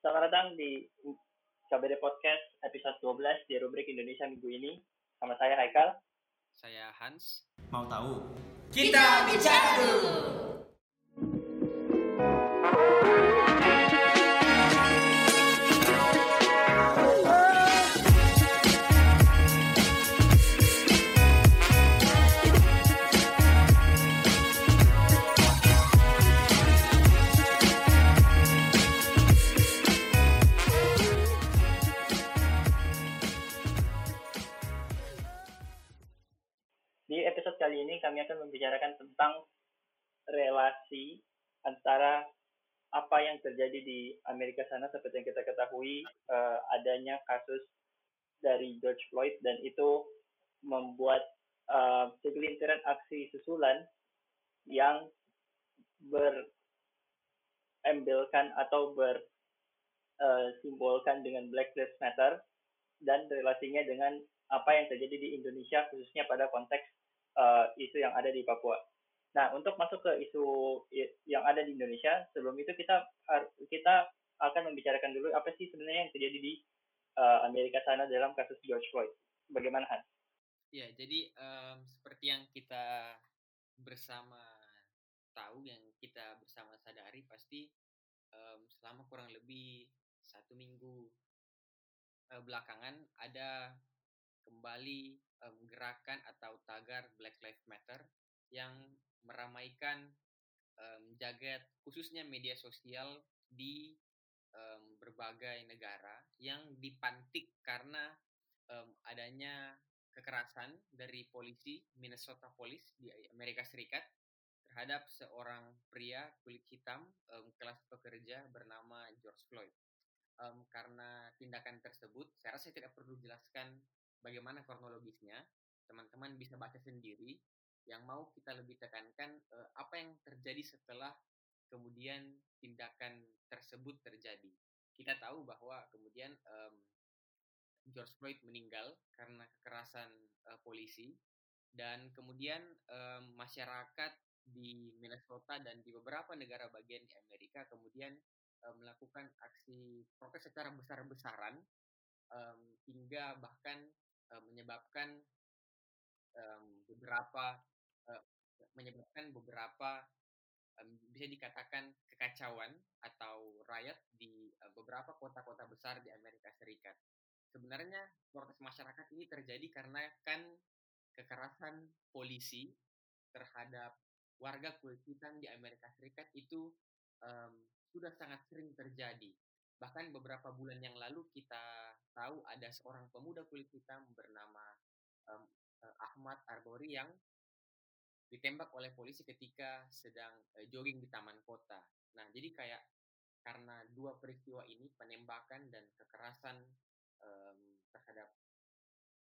Selamat datang di KBD Podcast episode 12 di rubrik Indonesia minggu ini. Sama saya Haikal. Saya Hans. Mau tahu? Kita bicara dulu. Kali ini kami akan membicarakan tentang relasi antara apa yang terjadi di Amerika sana. Seperti yang kita ketahui eh, adanya kasus dari George Floyd dan itu membuat eh, segelintiran aksi susulan yang berembelkan atau bersimbolkan dengan Black Lives Matter dan relasinya dengan apa yang terjadi di Indonesia khususnya pada konteks eh, isu yang ada di Papua. Nah, untuk masuk ke isu yang ada di Indonesia, sebelum itu kita kita akan membicarakan dulu apa sih sebenarnya yang terjadi di eh, Amerika sana dalam kasus George Floyd. Bagaimana Hans? Ya, jadi em, seperti yang kita bersama tahu, yang kita bersama sadari, pasti em, selama kurang lebih satu minggu eh, belakangan ada kembali em, gerakan atau tagar Black Lives Matter yang meramaikan em, jagat khususnya media sosial di em, berbagai negara yang dipantik karena em, adanya kekerasan dari polisi Minnesota Police di Amerika Serikat terhadap seorang pria kulit hitam em, kelas pekerja bernama George Floyd. Em, karena tindakan tersebut, saya rasa saya tidak perlu jelaskan bagaimana kronologisnya. Teman-teman bisa baca sendiri. Yang mau kita lebih tekankan eh, apa yang terjadi setelah kemudian tindakan tersebut terjadi. Kita tahu bahwa kemudian em, George Floyd meninggal karena kekerasan eh, polisi dan kemudian em, masyarakat di Minnesota dan di beberapa negara bagian di Amerika kemudian eh, melakukan aksi protes secara besar-besaran em, hingga bahkan eh, menyebabkan em, beberapa eh, menyebabkan beberapa em, bisa dikatakan kekacauan atau riot di eh, beberapa kota-kota besar di Amerika Serikat. Sebenarnya protes masyarakat ini terjadi karena kan kekerasan polisi terhadap warga kulit hitam di Amerika Serikat itu em, sudah sangat sering terjadi. Bahkan beberapa bulan yang lalu kita tahu ada seorang pemuda kulit hitam bernama eh, Ahmad Arbori yang ditembak oleh polisi ketika sedang eh, jogging di taman kota. Nah, jadi kayak karena dua peristiwa ini penembakan dan kekerasan em, terhadap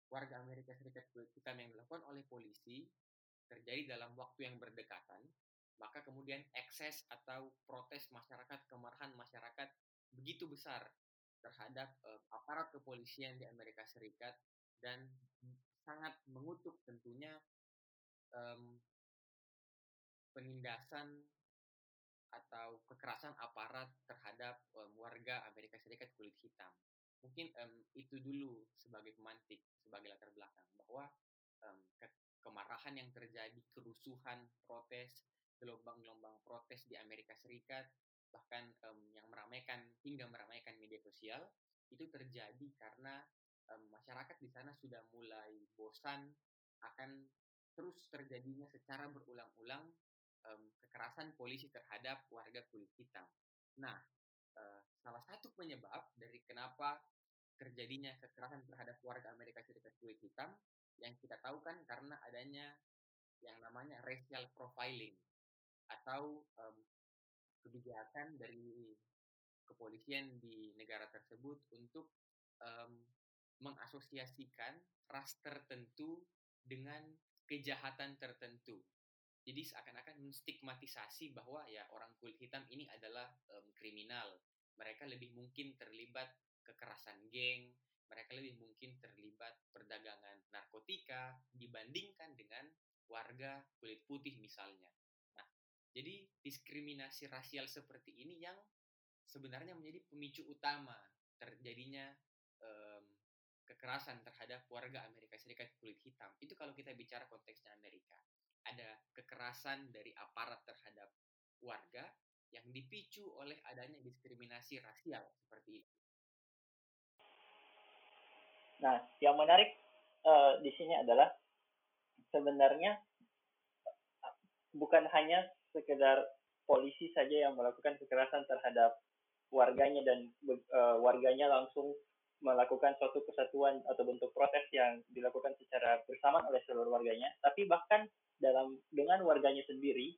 warga Amerika Serikat kulit hitam yang dilakukan oleh polisi terjadi dalam waktu yang berdekatan, maka kemudian ekses atau protes masyarakat, kemarahan masyarakat begitu besar terhadap eh, aparat kepolisian di Amerika Serikat dan sangat mengutuk tentunya em, penindasan atau kekerasan aparat terhadap em, warga Amerika Serikat kulit hitam. Mungkin em, itu dulu sebagai pemantik, sebagai latar belakang bahwa em, ke- kemarahan yang terjadi, kerusuhan, protes, gelombang-gelombang protes di Amerika Serikat, bahkan em, yang meramaikan hingga meramaikan media sosial itu terjadi karena em, masyarakat di sana sudah mulai bosan akan terus terjadinya secara berulang-ulang em, kekerasan polisi terhadap warga kulit hitam. Nah, eh, salah satu penyebab dari kenapa terjadinya kekerasan terhadap warga Amerika Serikat kulit hitam yang kita tahu kan karena adanya yang namanya racial profiling atau em, kebijakan dari kepolisian di negara tersebut untuk em, mengasosiasikan ras tertentu dengan kejahatan tertentu. Jadi seakan-akan menstigmatisasi bahwa ya orang kulit hitam ini adalah em, kriminal. Mereka lebih mungkin terlibat kekerasan geng, mereka lebih mungkin terlibat perdagangan narkotika dibandingkan dengan warga kulit putih misalnya. Jadi diskriminasi rasial seperti ini yang sebenarnya menjadi pemicu utama terjadinya um, kekerasan terhadap warga Amerika Serikat kulit hitam. Itu kalau kita bicara konteksnya Amerika. Ada kekerasan dari aparat terhadap warga yang dipicu oleh adanya diskriminasi rasial seperti itu. Nah, yang menarik uh, di sini adalah sebenarnya bukan hanya sekedar polisi saja yang melakukan kekerasan terhadap warganya dan uh, warganya langsung melakukan suatu kesatuan atau bentuk protes yang dilakukan secara bersamaan oleh seluruh warganya, tapi bahkan dalam dengan warganya sendiri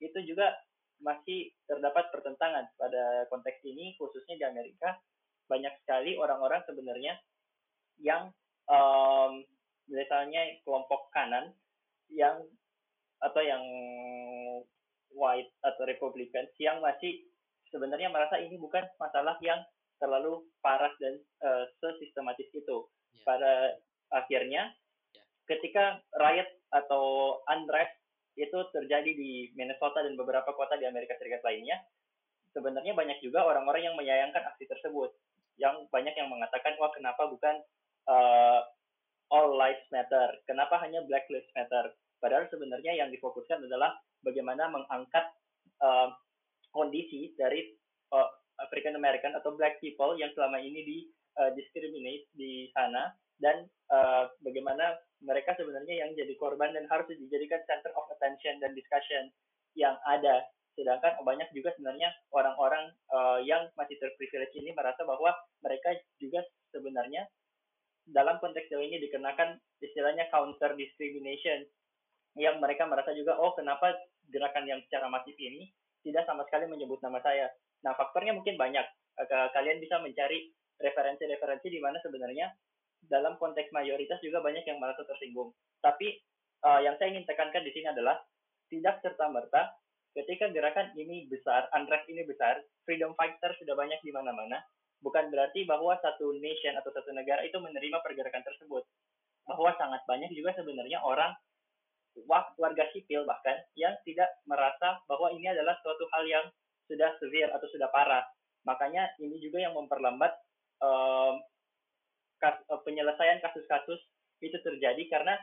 itu juga masih terdapat pertentangan pada konteks ini khususnya di Amerika. Banyak sekali orang-orang sebenarnya yang um, misalnya kelompok kanan yang atau yang white atau Republicans yang masih sebenarnya merasa ini bukan masalah yang terlalu parah dan uh, sesistematis itu. Yeah. Pada akhirnya, yeah. ketika riot atau unrest itu terjadi di Minnesota dan beberapa kota di Amerika Serikat lainnya, sebenarnya banyak juga orang-orang yang menyayangkan aksi tersebut. Yang banyak yang mengatakan, wah kenapa bukan uh, all lives matter? Kenapa hanya black lives matter? Padahal sebenarnya yang difokuskan adalah bagaimana mengangkat uh, kondisi dari uh, African American atau Black people yang selama ini di uh, discriminate di sana dan uh, bagaimana mereka sebenarnya yang jadi korban dan harus dijadikan center of attention dan discussion yang ada. Sedangkan banyak juga sebenarnya orang-orang uh, yang masih terprivilege ini merasa bahwa mereka juga sebenarnya dalam konteks ini dikenakan istilahnya counter discrimination yang mereka merasa juga oh kenapa gerakan yang secara masif ini tidak sama sekali menyebut nama saya Nah, faktornya mungkin banyak. Kalian bisa mencari referensi-referensi di mana sebenarnya dalam konteks mayoritas juga banyak yang merasa tersinggung. Tapi uh, yang saya ingin tekankan di sini adalah tidak serta-merta ketika gerakan ini besar, unrest ini besar, freedom fighter sudah banyak di mana-mana, bukan berarti bahwa satu nation atau satu negara itu menerima pergerakan tersebut. Bahwa sangat banyak juga sebenarnya orang warga sipil bahkan yang tidak merasa bahwa ini adalah suatu hal yang sudah severe atau sudah parah. Makanya ini juga yang memperlambat um, kas, penyelesaian kasus-kasus itu terjadi karena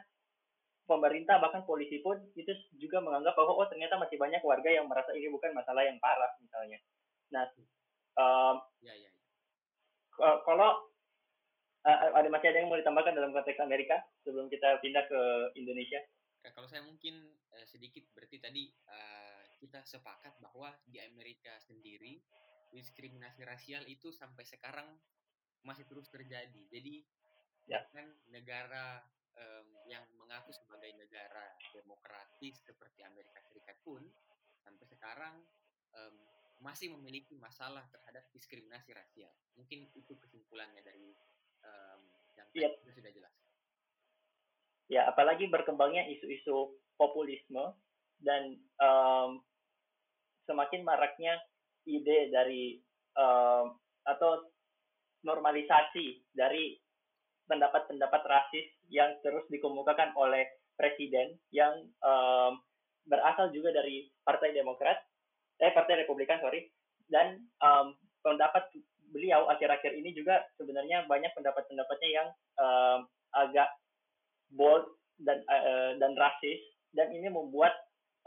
pemerintah bahkan polisi pun itu juga menganggap bahwa oh ternyata masih banyak warga yang merasa ini bukan masalah yang parah misalnya. Nah, um, ya, ya, ya. kalau uh, ada masih ada yang mau ditambahkan dalam konteks Amerika sebelum kita pindah ke Indonesia? Ya, kalau saya mungkin uh, sedikit berarti tadi uh, kita sepakat bahwa di Amerika sendiri diskriminasi rasial itu sampai sekarang masih terus terjadi. Jadi ya. kan negara um, yang mengaku sebagai negara demokratis seperti Amerika Serikat pun sampai sekarang um, masih memiliki masalah terhadap diskriminasi rasial. Mungkin itu kesimpulannya dari um, yang ya. sudah jelas. Ya, apalagi berkembangnya isu-isu populisme dan um, semakin maraknya ide dari um, atau normalisasi dari pendapat-pendapat rasis yang terus dikemukakan oleh presiden yang um, berasal juga dari Partai Demokrat, eh Partai Republikan sorry, dan um, pendapat beliau akhir-akhir ini juga sebenarnya banyak pendapat-pendapatnya yang um, agak bold dan uh, dan rasis dan ini membuat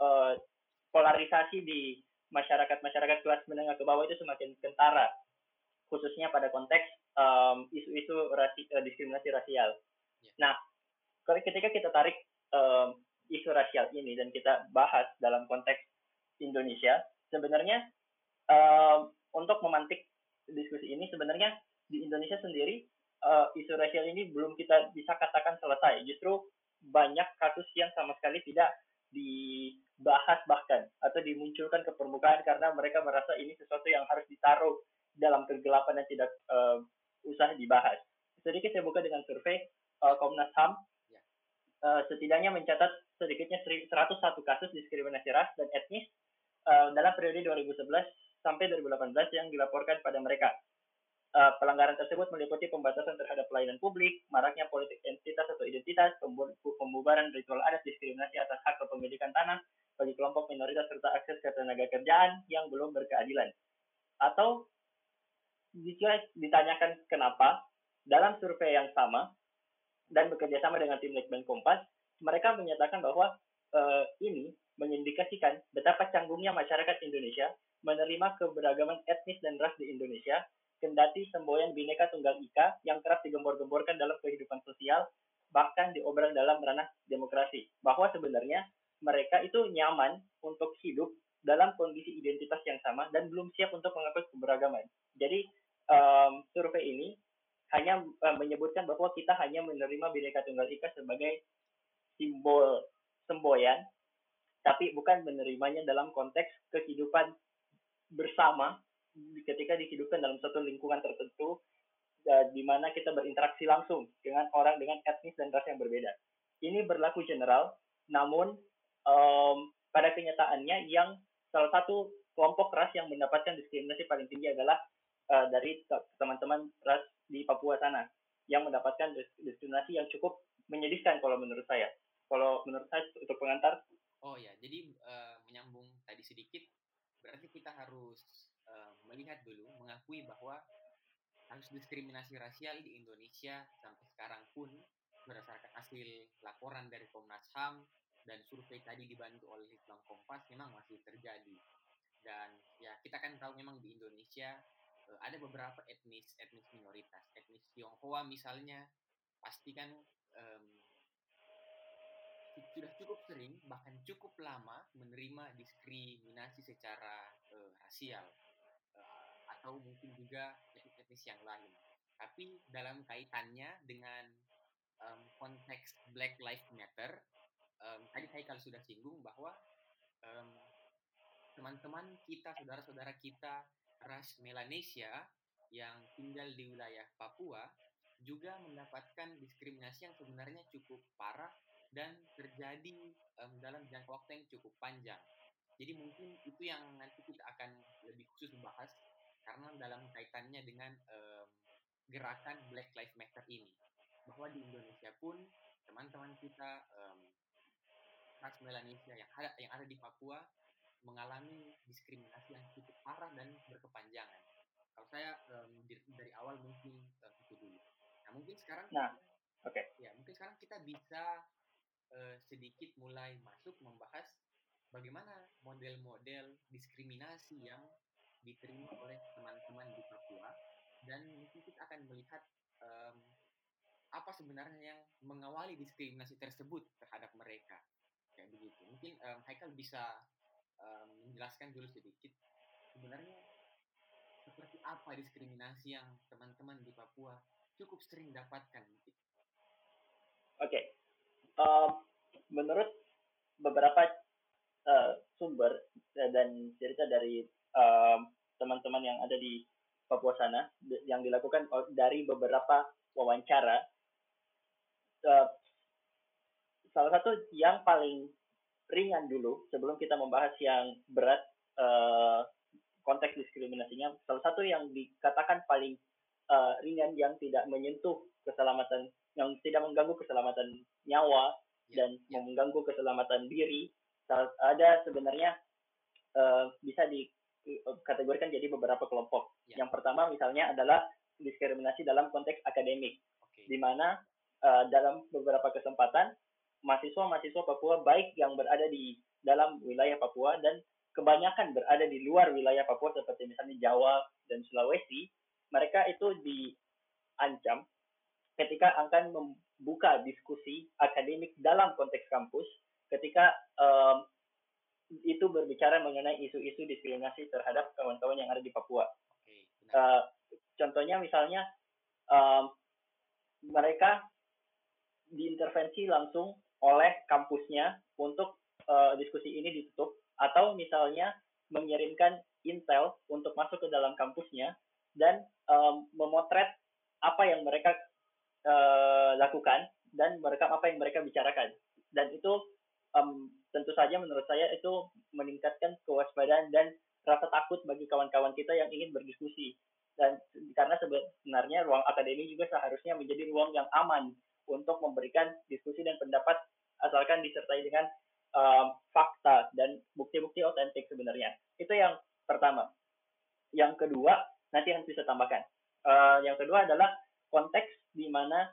uh, polarisasi di masyarakat-masyarakat kelas menengah ke bawah itu semakin kentara, khususnya pada konteks isu-isu um, rasi, uh, diskriminasi rasial. Yeah. Nah, ketika kita tarik um, isu rasial ini dan kita bahas dalam konteks Indonesia, sebenarnya um, untuk memantik diskusi ini sebenarnya di Indonesia sendiri uh, isu rasial ini belum kita bisa katakan selesai. Justru banyak kasus yang sama sekali tidak dibahas bahkan atau dimunculkan ke permukaan karena mereka merasa ini sesuatu yang harus ditaruh dalam kegelapan dan tidak uh, usah dibahas. Sedikit saya buka dengan survei uh, Komnas HAM uh, setidaknya mencatat sedikitnya 101 kasus diskriminasi ras dan etnis uh, dalam periode 2011 sampai 2018 yang dilaporkan pada mereka. Uh, pelanggaran tersebut meliputi pembatasan terhadap pelayanan publik, maraknya politik entitas atau identitas, pembubaran ritual adat, diskriminasi atas hak kepemilikan tanah bagi kelompok minoritas serta akses ke tenaga kerjaan yang belum berkeadilan. Atau jika ditanyakan kenapa dalam survei yang sama dan bekerja sama dengan tim Litbang Kompas, mereka menyatakan bahwa uh, ini mengindikasikan betapa canggungnya masyarakat Indonesia menerima keberagaman etnis dan ras di Indonesia, kendati semboyan bineka tunggal ika yang kerap digembor-gemborkan dalam kehidupan sosial, bahkan diobral dalam ranah demokrasi. Bahwa sebenarnya mereka itu nyaman untuk hidup dalam kondisi identitas yang sama dan belum siap untuk mengakui keberagaman. Jadi um, survei ini hanya um, menyebutkan bahwa kita hanya menerima bineka tunggal ika sebagai simbol semboyan, tapi bukan menerimanya dalam konteks kehidupan bersama ketika dihidupkan dalam satu lingkungan tertentu uh, di mana kita berinteraksi langsung dengan orang dengan etnis dan ras yang berbeda. Ini berlaku general, namun um, pada kenyataannya yang salah satu kelompok ras yang mendapatkan diskriminasi paling tinggi adalah uh, dari teman-teman ras di Papua sana yang mendapatkan diskriminasi yang cukup menyedihkan kalau menurut saya. Kalau menurut saya untuk pengantar. Oh ya, jadi uh, menyambung tadi sedikit, berarti kita harus uh, melihat dulu, mengakui bahwa kasus diskriminasi rasial di Indonesia sampai sekarang pun berdasarkan hasil laporan dari Komnas HAM dan survei tadi dibantu oleh Litbang Kompas memang masih terjadi. Dan ya kita kan tahu memang di Indonesia uh, ada beberapa etnis etnis minoritas, etnis Tionghoa misalnya pasti kan um, sudah cukup sering bahkan cukup lama menerima diskriminasi secara uh, rasial atau mungkin juga etnis-etnis yang lain. Tapi dalam kaitannya dengan um, konteks Black Lives Matter, um, tadi saya kalau sudah singgung bahwa teman-teman um, kita, saudara-saudara kita ras Melanesia yang tinggal di wilayah Papua juga mendapatkan diskriminasi yang sebenarnya cukup parah dan terjadi um, dalam jangka waktu yang cukup panjang. Jadi mungkin itu yang nanti kita akan lebih khusus membahas karena dalam kaitannya dengan um, gerakan Black Lives Matter ini bahwa di Indonesia pun teman-teman kita um, ras Melanesia yang ada yang ada di Papua mengalami diskriminasi yang cukup parah dan berkepanjangan. Kalau saya um, dari, dari awal mungkin uh, itu dulu. Nah mungkin sekarang, nah, oke, okay. ya mungkin sekarang kita bisa uh, sedikit mulai masuk membahas bagaimana model-model diskriminasi yang diterima oleh teman-teman di Papua. Dan mungkin kita akan melihat um, apa sebenarnya yang mengawali diskriminasi tersebut terhadap mereka. Kayak begitu. Mungkin um, Haikal bisa um, menjelaskan dulu sedikit sebenarnya seperti apa diskriminasi yang teman-teman di Papua cukup sering dapatkan Oke, okay. um, menurut beberapa uh, sumber dan cerita dari teman-teman yang ada di Papua sana yang dilakukan dari beberapa wawancara. Uh, salah satu yang paling ringan dulu sebelum kita membahas yang berat uh, konteks diskriminasinya. Salah satu yang dikatakan paling uh, ringan yang tidak menyentuh keselamatan, yang tidak mengganggu keselamatan nyawa ya, dan yeah. mengganggu keselamatan diri. Ada sebenarnya uh, bisa di kategorikan jadi beberapa kelompok. Ya. Yang pertama misalnya adalah diskriminasi dalam konteks akademik, okay. di mana uh, dalam beberapa kesempatan mahasiswa-mahasiswa Papua baik yang berada di dalam wilayah Papua dan kebanyakan berada di luar wilayah Papua seperti misalnya Jawa dan Sulawesi, mereka itu diancam ketika akan membuka diskusi akademik dalam konteks kampus ketika um, itu berbicara mengenai isu-isu diskriminasi terhadap kawan-kawan yang ada di Papua. Okay, uh, contohnya misalnya um, mereka diintervensi langsung oleh kampusnya untuk uh, diskusi ini ditutup atau misalnya mengirimkan intel untuk masuk ke dalam kampusnya dan um, memotret apa yang mereka uh, lakukan dan merekam apa yang mereka bicarakan dan itu um, tentu saja menurut saya itu meningkatkan kewaspadaan dan rasa takut bagi kawan-kawan kita yang ingin berdiskusi. Dan karena sebenarnya ruang akademi juga seharusnya menjadi ruang yang aman untuk memberikan diskusi dan pendapat asalkan disertai dengan um, fakta dan bukti-bukti otentik sebenarnya. Itu yang pertama. Yang kedua nanti yang bisa tambahkan. Uh, yang kedua adalah konteks di mana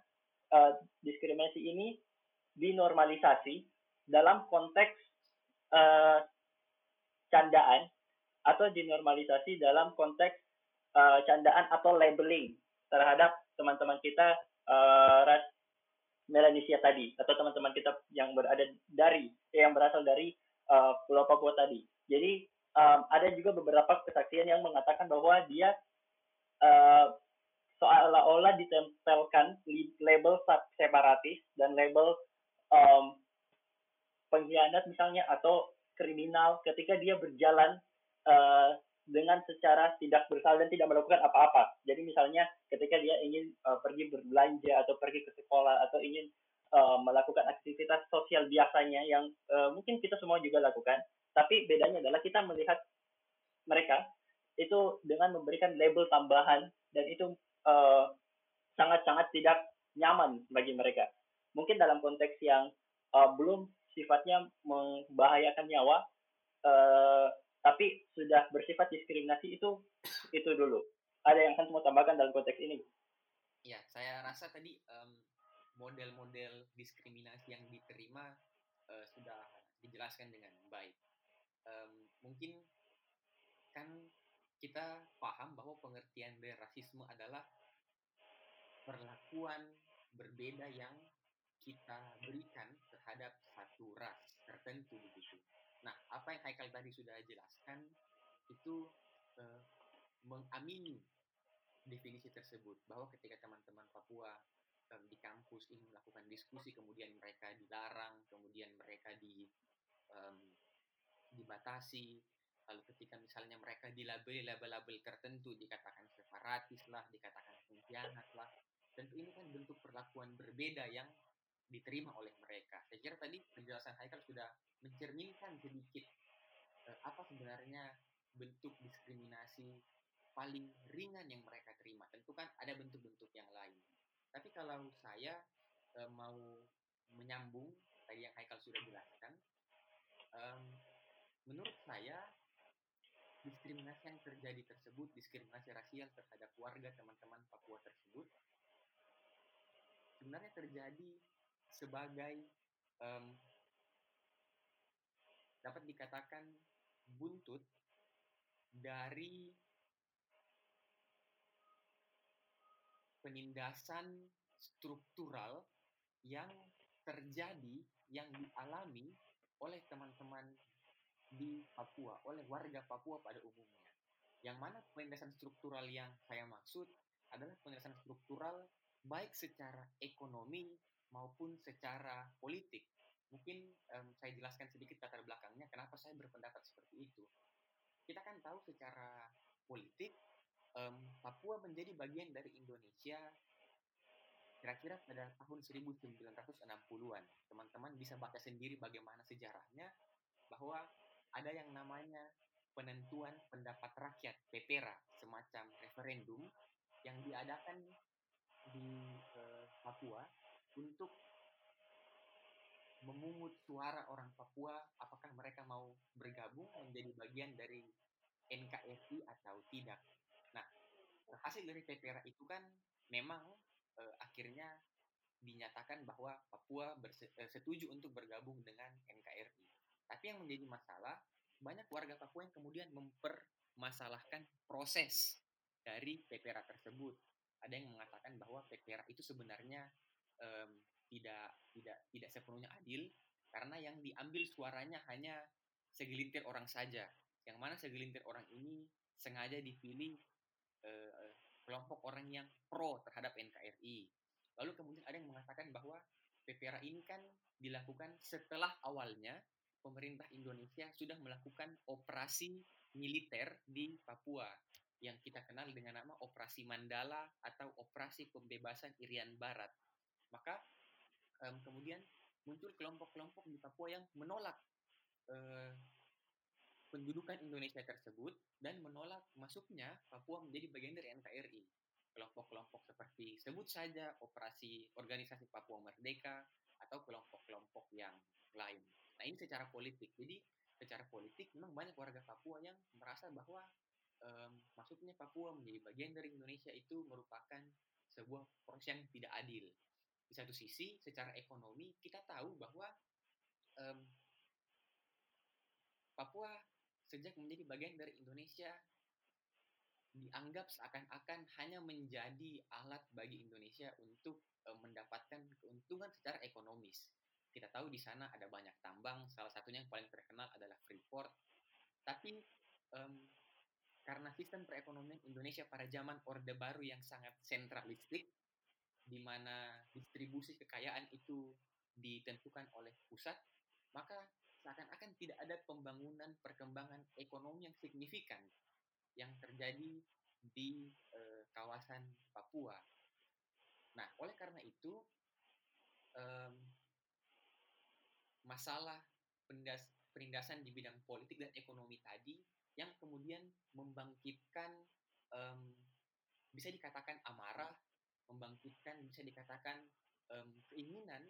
uh, diskriminasi ini dinormalisasi dalam konteks uh, candaan atau dinormalisasi dalam konteks uh, candaan atau labeling terhadap teman-teman kita uh, ras Melanesia tadi atau teman-teman kita yang berada dari yang berasal dari uh, Pulau Papua tadi. Jadi um, ada juga beberapa kesaksian yang mengatakan bahwa dia uh, seolah-olah ditempelkan label separatis dan label um, pengkhianat misalnya atau kriminal ketika dia berjalan uh, dengan secara tidak bersalah dan tidak melakukan apa-apa. Jadi misalnya ketika dia ingin uh, pergi berbelanja atau pergi ke sekolah atau ingin uh, melakukan aktivitas sosial biasanya yang uh, mungkin kita semua juga lakukan, tapi bedanya adalah kita melihat mereka itu dengan memberikan label tambahan dan itu sangat-sangat uh, tidak nyaman bagi mereka. Mungkin dalam konteks yang uh, belum sifatnya membahayakan nyawa, uh, tapi sudah bersifat diskriminasi itu itu dulu. Ada yang kan mau tambahkan dalam konteks ini? Ya, saya rasa tadi model model-model diskriminasi yang diterima uh, sudah dijelaskan dengan baik. Um, mungkin kan kita paham bahwa pengertian dari rasisme adalah perlakuan berbeda yang kita berikan terhadap satu ras tertentu begitu. Nah, apa yang Haikal tadi sudah jelaskan itu uh, mengamini definisi tersebut bahwa ketika teman-teman Papua um, di kampus ingin melakukan diskusi kemudian mereka dilarang, kemudian mereka di um, dibatasi, lalu ketika misalnya mereka dilabeli label-label tertentu dikatakan separatis lah, dikatakan pengkhianat lah, tentu ini kan bentuk perlakuan berbeda yang diterima oleh mereka. Saya kira tadi penjelasan Haikal sudah mencerminkan sedikit uh, apa sebenarnya bentuk diskriminasi paling ringan yang mereka terima. Tentu kan ada bentuk-bentuk yang lain. Tapi kalau saya uh, mau menyambung tadi yang Haikal sudah jelaskan, um, menurut saya diskriminasi yang terjadi tersebut, diskriminasi rasial terhadap warga teman-teman Papua tersebut, sebenarnya terjadi sebagai um, dapat dikatakan buntut dari penindasan struktural yang terjadi, yang dialami oleh teman-teman di Papua, oleh warga Papua pada umumnya. Yang mana penindasan struktural yang saya maksud adalah penindasan struktural baik secara ekonomi maupun secara politik mungkin um, saya jelaskan sedikit latar belakangnya kenapa saya berpendapat seperti itu. Kita kan tahu secara politik um, Papua menjadi bagian dari Indonesia kira-kira pada tahun 1960-an. Teman-teman bisa baca sendiri bagaimana sejarahnya bahwa ada yang namanya penentuan pendapat rakyat PPRA, semacam referendum yang diadakan di uh, Papua untuk memungut suara orang Papua apakah mereka mau bergabung menjadi bagian dari NKRI atau tidak. Nah, hasil dari PPRA itu kan memang eh, akhirnya dinyatakan bahwa Papua eh, setuju untuk bergabung dengan NKRI. Tapi yang menjadi masalah, banyak warga Papua yang kemudian mempermasalahkan proses dari PPRA tersebut. Ada yang mengatakan bahwa PPRA itu sebenarnya um, tidak tidak tidak sepenuhnya adil karena yang diambil suaranya hanya segelintir orang saja yang mana segelintir orang ini sengaja dipilih eh, kelompok orang yang pro terhadap NKRI lalu kemudian ada yang mengatakan bahwa PPRA ini kan dilakukan setelah awalnya pemerintah Indonesia sudah melakukan operasi militer di Papua yang kita kenal dengan nama Operasi Mandala atau Operasi Pembebasan Irian Barat. Maka um, kemudian muncul kelompok-kelompok di Papua yang menolak uh, pendudukan Indonesia tersebut dan menolak masuknya Papua menjadi bagian dari NKRI. Kelompok-kelompok seperti sebut saja operasi organisasi Papua Merdeka atau kelompok-kelompok yang lain. Nah ini secara politik. Jadi secara politik memang banyak warga Papua yang merasa bahwa um, maksudnya Papua menjadi bagian dari Indonesia itu merupakan sebuah proses yang tidak adil. Di satu sisi, secara ekonomi kita tahu bahwa um, Papua sejak menjadi bagian dari Indonesia dianggap seakan-akan hanya menjadi alat bagi Indonesia untuk um, mendapatkan keuntungan secara ekonomis. Kita tahu di sana ada banyak tambang, salah satunya yang paling terkenal adalah Freeport. Tapi um, karena sistem perekonomian Indonesia pada zaman Orde Baru yang sangat sentralistik, di mana distribusi kekayaan itu ditentukan oleh pusat, maka seakan-akan tidak ada pembangunan perkembangan ekonomi yang signifikan yang terjadi di e, kawasan Papua. Nah, oleh karena itu, um, masalah penindasan di bidang politik dan ekonomi tadi yang kemudian membangkitkan um, bisa dikatakan amarah, membangkitkan bisa dikatakan um, keinginan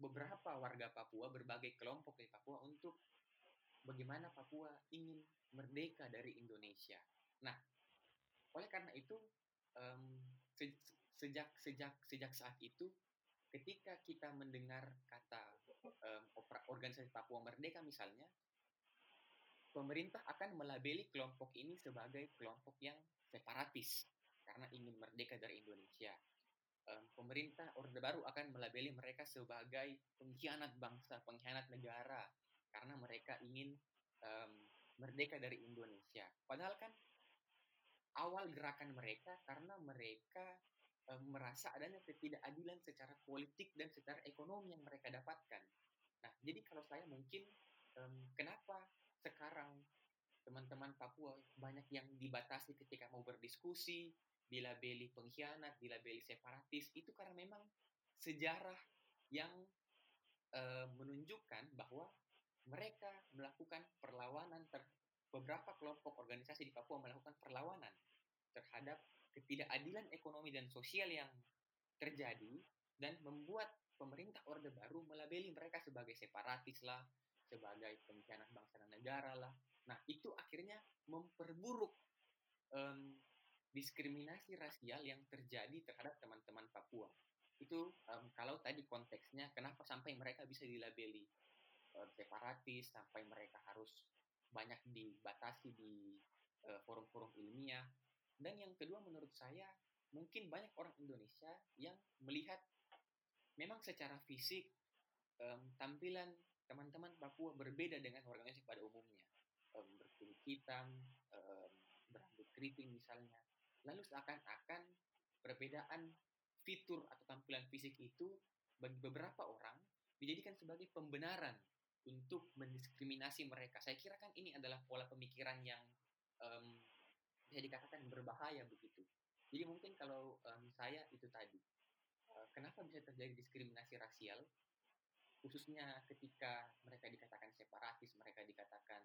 beberapa warga Papua, berbagai kelompok di Papua untuk bagaimana Papua ingin merdeka dari Indonesia. Nah, oleh karena itu um, se sejak sejak sejak saat itu, ketika kita mendengar kata um, organisasi Papua Merdeka misalnya, pemerintah akan melabeli kelompok ini sebagai kelompok yang separatis karena ingin merdeka dari Indonesia. Pemerintah Orde Baru akan melabeli mereka sebagai pengkhianat bangsa, pengkhianat negara karena mereka ingin um, merdeka dari Indonesia. Padahal kan awal gerakan mereka karena mereka um, merasa adanya ketidakadilan secara politik dan secara ekonomi yang mereka dapatkan. Nah, jadi kalau saya mungkin um, kenapa sekarang teman-teman Papua banyak yang dibatasi ketika mau berdiskusi, dilabeli pengkhianat, dilabeli separatis, itu karena memang sejarah yang e, menunjukkan bahwa mereka melakukan perlawanan ter beberapa kelompok organisasi di Papua melakukan perlawanan terhadap ketidakadilan ekonomi dan sosial yang terjadi dan membuat pemerintah Orde Baru melabeli mereka sebagai separatis lah, sebagai pengkhianat bangsa dan negara lah. Nah, itu akhirnya memperburuk um, diskriminasi rasial yang terjadi terhadap teman-teman Papua. Itu um, kalau tadi konteksnya kenapa sampai mereka bisa dilabeli um, separatis, sampai mereka harus banyak dibatasi di forum-forum uh, ilmiah. Dan yang kedua menurut saya mungkin banyak orang Indonesia yang melihat memang secara fisik um, tampilan teman-teman Papua berbeda dengan organisasi pada umumnya. Um, berkulit hitam, um, berambut keriting misalnya. Lalu seakan-akan perbedaan fitur atau tampilan fisik itu bagi beberapa orang dijadikan sebagai pembenaran untuk mendiskriminasi mereka. Saya kira kan ini adalah pola pemikiran yang um, bisa dikatakan berbahaya begitu. Jadi mungkin kalau um, saya itu tadi, uh, kenapa bisa terjadi diskriminasi rasial? khususnya ketika mereka dikatakan separatis, mereka dikatakan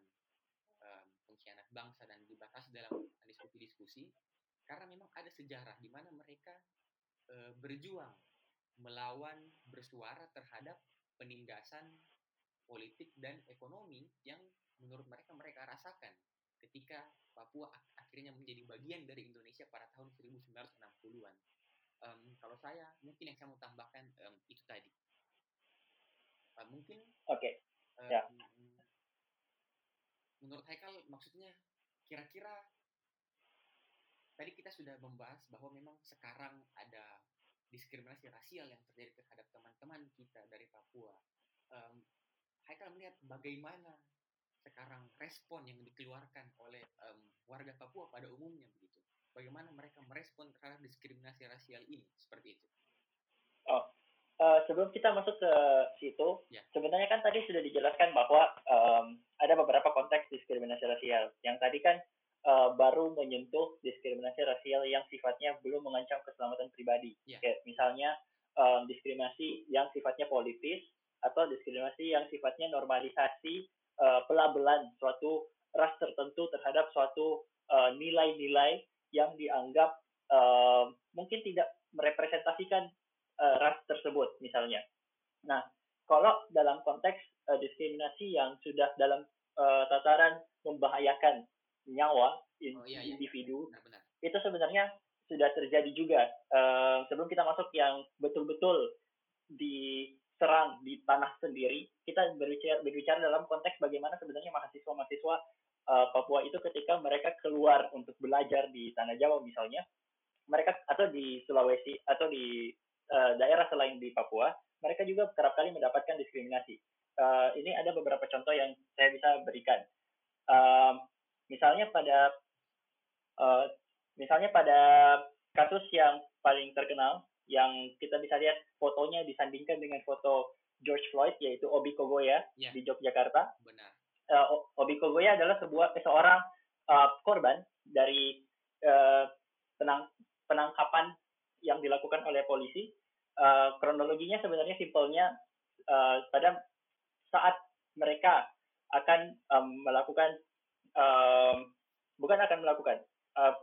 um, pengkhianat bangsa dan dibatasi dalam diskusi-diskusi, karena memang ada sejarah di mana mereka uh, berjuang melawan bersuara terhadap penindasan politik dan ekonomi yang menurut mereka mereka rasakan ketika Papua akhirnya menjadi bagian dari Indonesia pada tahun 1960-an. Um, kalau saya mungkin yang saya mau tambahkan um, itu tadi uh, mungkin oke okay. uh, ya menurut Haikal maksudnya kira-kira tadi kita sudah membahas bahwa memang sekarang ada diskriminasi rasial yang terjadi terhadap teman-teman kita dari Papua. Um, Haikal melihat bagaimana sekarang respon yang dikeluarkan oleh um, warga Papua pada umumnya begitu. Bagaimana mereka merespon terhadap diskriminasi rasial ini seperti itu? Oh, uh, sebelum kita masuk ke situ, yeah. sebenarnya kan tadi sudah dijelaskan bahwa um, ada beberapa konteks diskriminasi rasial. Yang tadi kan uh, baru menyentuh diskriminasi rasial yang sifatnya belum mengancam keselamatan pribadi. Yeah. Kayak misalnya um, diskriminasi yang sifatnya politis atau diskriminasi yang sifatnya normalisasi uh, pelabelan suatu ras tertentu terhadap suatu nilai-nilai uh, yang dianggap uh, mungkin tidak merepresentasikan uh, ras tersebut misalnya. Nah, kalau dalam konteks uh, diskriminasi yang sudah dalam uh, tataran membahayakan nyawa oh, iya, iya. individu benar, benar. itu sebenarnya sudah terjadi juga uh, sebelum kita masuk yang betul-betul diserang di tanah sendiri kita berbicara, berbicara dalam konteks bagaimana sebenarnya mahasiswa-mahasiswa uh, Papua itu ketika mereka keluar untuk belajar di tanah Jawa misalnya mereka atau di Sulawesi atau di uh, daerah selain di Papua mereka juga kerap kali mendapatkan diskriminasi uh, ini ada beberapa contoh yang saya bisa berikan uh, misalnya pada uh, misalnya pada kasus yang paling terkenal yang kita bisa lihat fotonya disandingkan dengan foto George Floyd yaitu Obi Kogoya yeah. di Yogyakarta. Benar. Uh, Obi Kogoya adalah sebuah seorang uh, korban dari uh, penang, penangkapan yang dilakukan oleh polisi. Uh, kronologinya sebenarnya simpelnya uh, pada saat mereka akan um, melakukan um, bukan akan melakukan uh,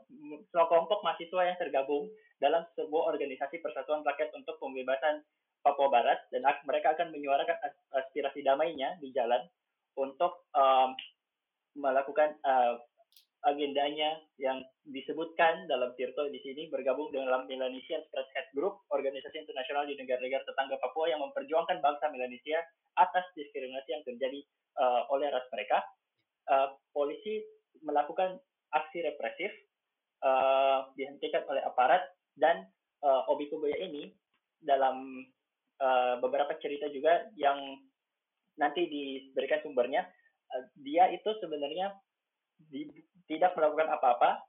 kelompok mahasiswa yang tergabung dalam sebuah organisasi Persatuan Rakyat untuk Pembebasan Papua Barat dan mereka akan menyuarakan aspirasi damainya di jalan untuk um, melakukan uh, agendanya yang disebutkan dalam Tirto di sini bergabung dalam Melanesian Spreadhead Group, organisasi internasional di negara-negara tetangga Papua yang memperjuangkan bangsa Melanesia atas diskriminasi yang terjadi uh, oleh ras mereka. Uh, polisi melakukan aksi represif uh, dihentikan oleh aparat dan uh, Obi ini dalam uh, beberapa cerita juga yang nanti diberikan sumbernya uh, dia itu sebenarnya di, tidak melakukan apa-apa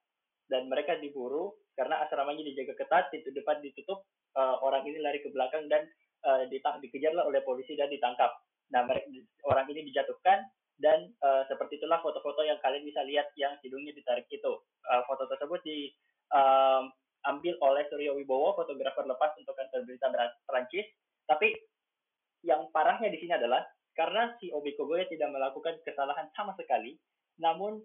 dan mereka diburu karena asramanya dijaga ketat pintu depan ditutup uh, orang ini lari ke belakang dan uh, dikejarlah oleh polisi dan ditangkap. Nah mereka, orang ini dijatuhkan dan uh, seperti itulah foto-foto yang kalian bisa lihat yang hidungnya ditarik itu. Uh, foto tersebut diambil oleh Suryo Wibowo, fotografer lepas untuk kantor berita Perancis. Tapi yang parahnya di sini adalah karena si Obi Kogoya tidak melakukan kesalahan sama sekali, namun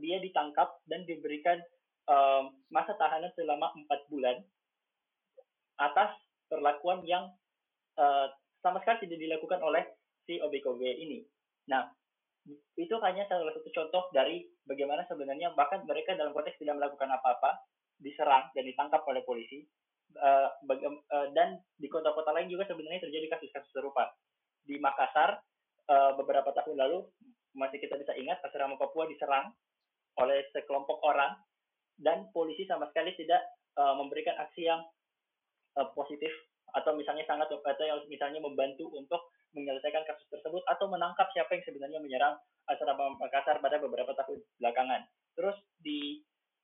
dia ditangkap dan diberikan um, masa tahanan selama empat bulan atas perlakuan yang uh, sama sekali tidak dilakukan oleh si Obi Kogoya ini. Nah, itu hanya salah satu contoh dari bagaimana sebenarnya bahkan mereka dalam konteks tidak melakukan apa-apa, diserang dan ditangkap oleh polisi. Uh, uh, dan di kota-kota lain juga sebenarnya terjadi kasus-kasus serupa. Di Makassar uh, beberapa tahun lalu masih kita bisa ingat asrama Papua diserang oleh sekelompok orang dan polisi sama sekali tidak memberikan aksi yang positif atau misalnya sangat atau yang misalnya membantu untuk menyelesaikan kasus tersebut atau menangkap siapa yang sebenarnya menyerang asrama Makassar pada beberapa tahun belakangan. Terus di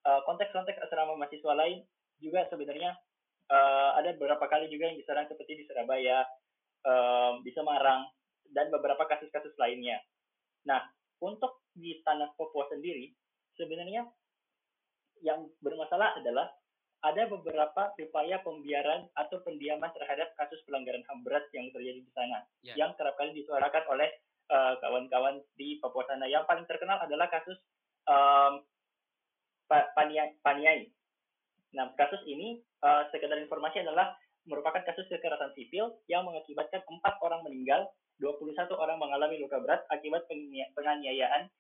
uh, konteks-konteks asrama mahasiswa lain juga sebenarnya uh, ada beberapa kali juga yang diserang seperti di Surabaya, um, di Semarang, dan beberapa kasus-kasus lainnya. Nah, untuk di tanah Papua sendiri, sebenarnya yang bermasalah adalah ada beberapa upaya pembiaran atau pendiaman terhadap kasus pelanggaran HAM berat yang terjadi di sana, yeah. yang kerap kali disuarakan oleh eh, kawan-kawan uh, di Papua sana. Yang paling terkenal adalah kasus um, Paniai. Paniai. Nah, kasus ini uh, sekedar informasi adalah merupakan kasus kekerasan sipil yang mengakibatkan empat orang meninggal, 21 orang mengalami luka berat akibat penganiayaan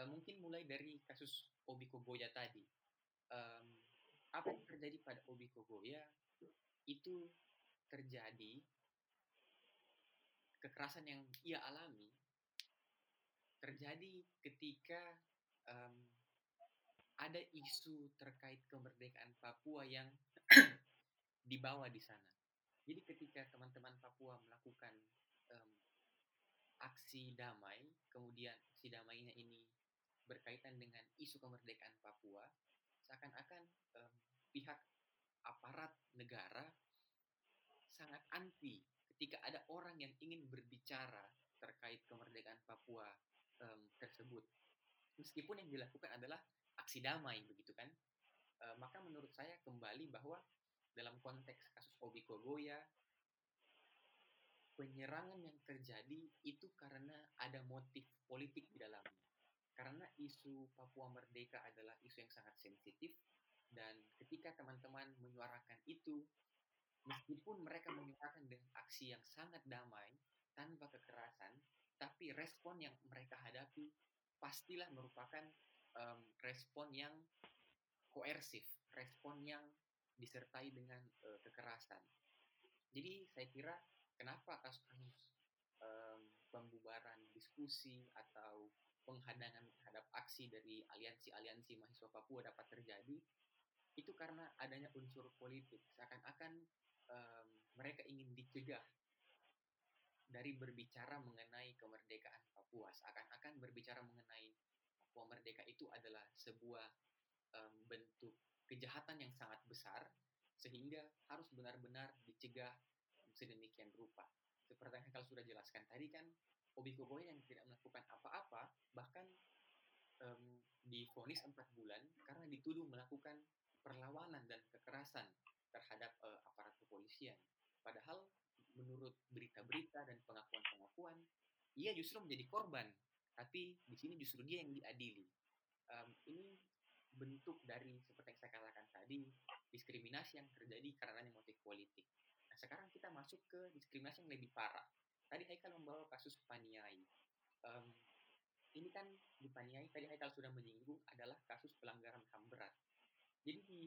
Uh, mungkin mulai dari kasus Obi Kogoya tadi. Um, apa yang terjadi pada Obi Kogoya itu terjadi kekerasan yang ia alami terjadi ketika um, ada isu terkait kemerdekaan Papua yang dibawa di sana. Jadi ketika teman-teman Papua melakukan um, aksi damai, kemudian aksi damainya ini berkaitan dengan isu kemerdekaan Papua, seakan-akan um, pihak aparat negara sangat anti ketika ada orang yang ingin berbicara terkait kemerdekaan Papua um, tersebut. Meskipun yang dilakukan adalah aksi damai, begitu kan? Uh, maka menurut saya kembali bahwa dalam konteks kasus Obi Kogoya, penyerangan yang terjadi itu karena ada motif politik di dalamnya. Karena isu Papua Merdeka adalah isu yang sangat sensitif dan ketika teman-teman menyuarakan itu, meskipun mereka menyuarakan dengan aksi yang sangat damai, tanpa kekerasan, tapi respon yang mereka hadapi pastilah merupakan um, respon yang koersif, respon yang disertai dengan uh, kekerasan. Jadi saya kira kenapa kasus-kasus um, pembubaran diskusi atau penghadangan terhadap aksi dari aliansi-aliansi mahasiswa Papua dapat terjadi itu karena adanya unsur politik seakan-akan um, mereka ingin dicegah dari berbicara mengenai kemerdekaan Papua seakan-akan berbicara mengenai Papua merdeka itu adalah sebuah um, bentuk kejahatan yang sangat besar sehingga harus benar-benar dicegah sedemikian rupa. Seperti yang kalau sudah jelaskan tadi kan, Obi Kogoya yang tidak melakukan apa-apa bahkan um, difonis empat bulan karena dituduh melakukan perlawanan dan kekerasan terhadap uh, aparat kepolisian. Padahal menurut berita-berita dan pengakuan-pengakuan, ia justru menjadi korban. Tapi di sini justru dia yang diadili. Um, ini bentuk dari seperti yang saya katakan tadi diskriminasi yang terjadi karena motif politik. Nah sekarang kita masuk ke diskriminasi yang lebih parah. Tadi Haikal membawa kasus Paniai. Um, ini kan di Paniai tadi Haikal sudah menyinggung adalah kasus pelanggaran HAM berat. Jadi di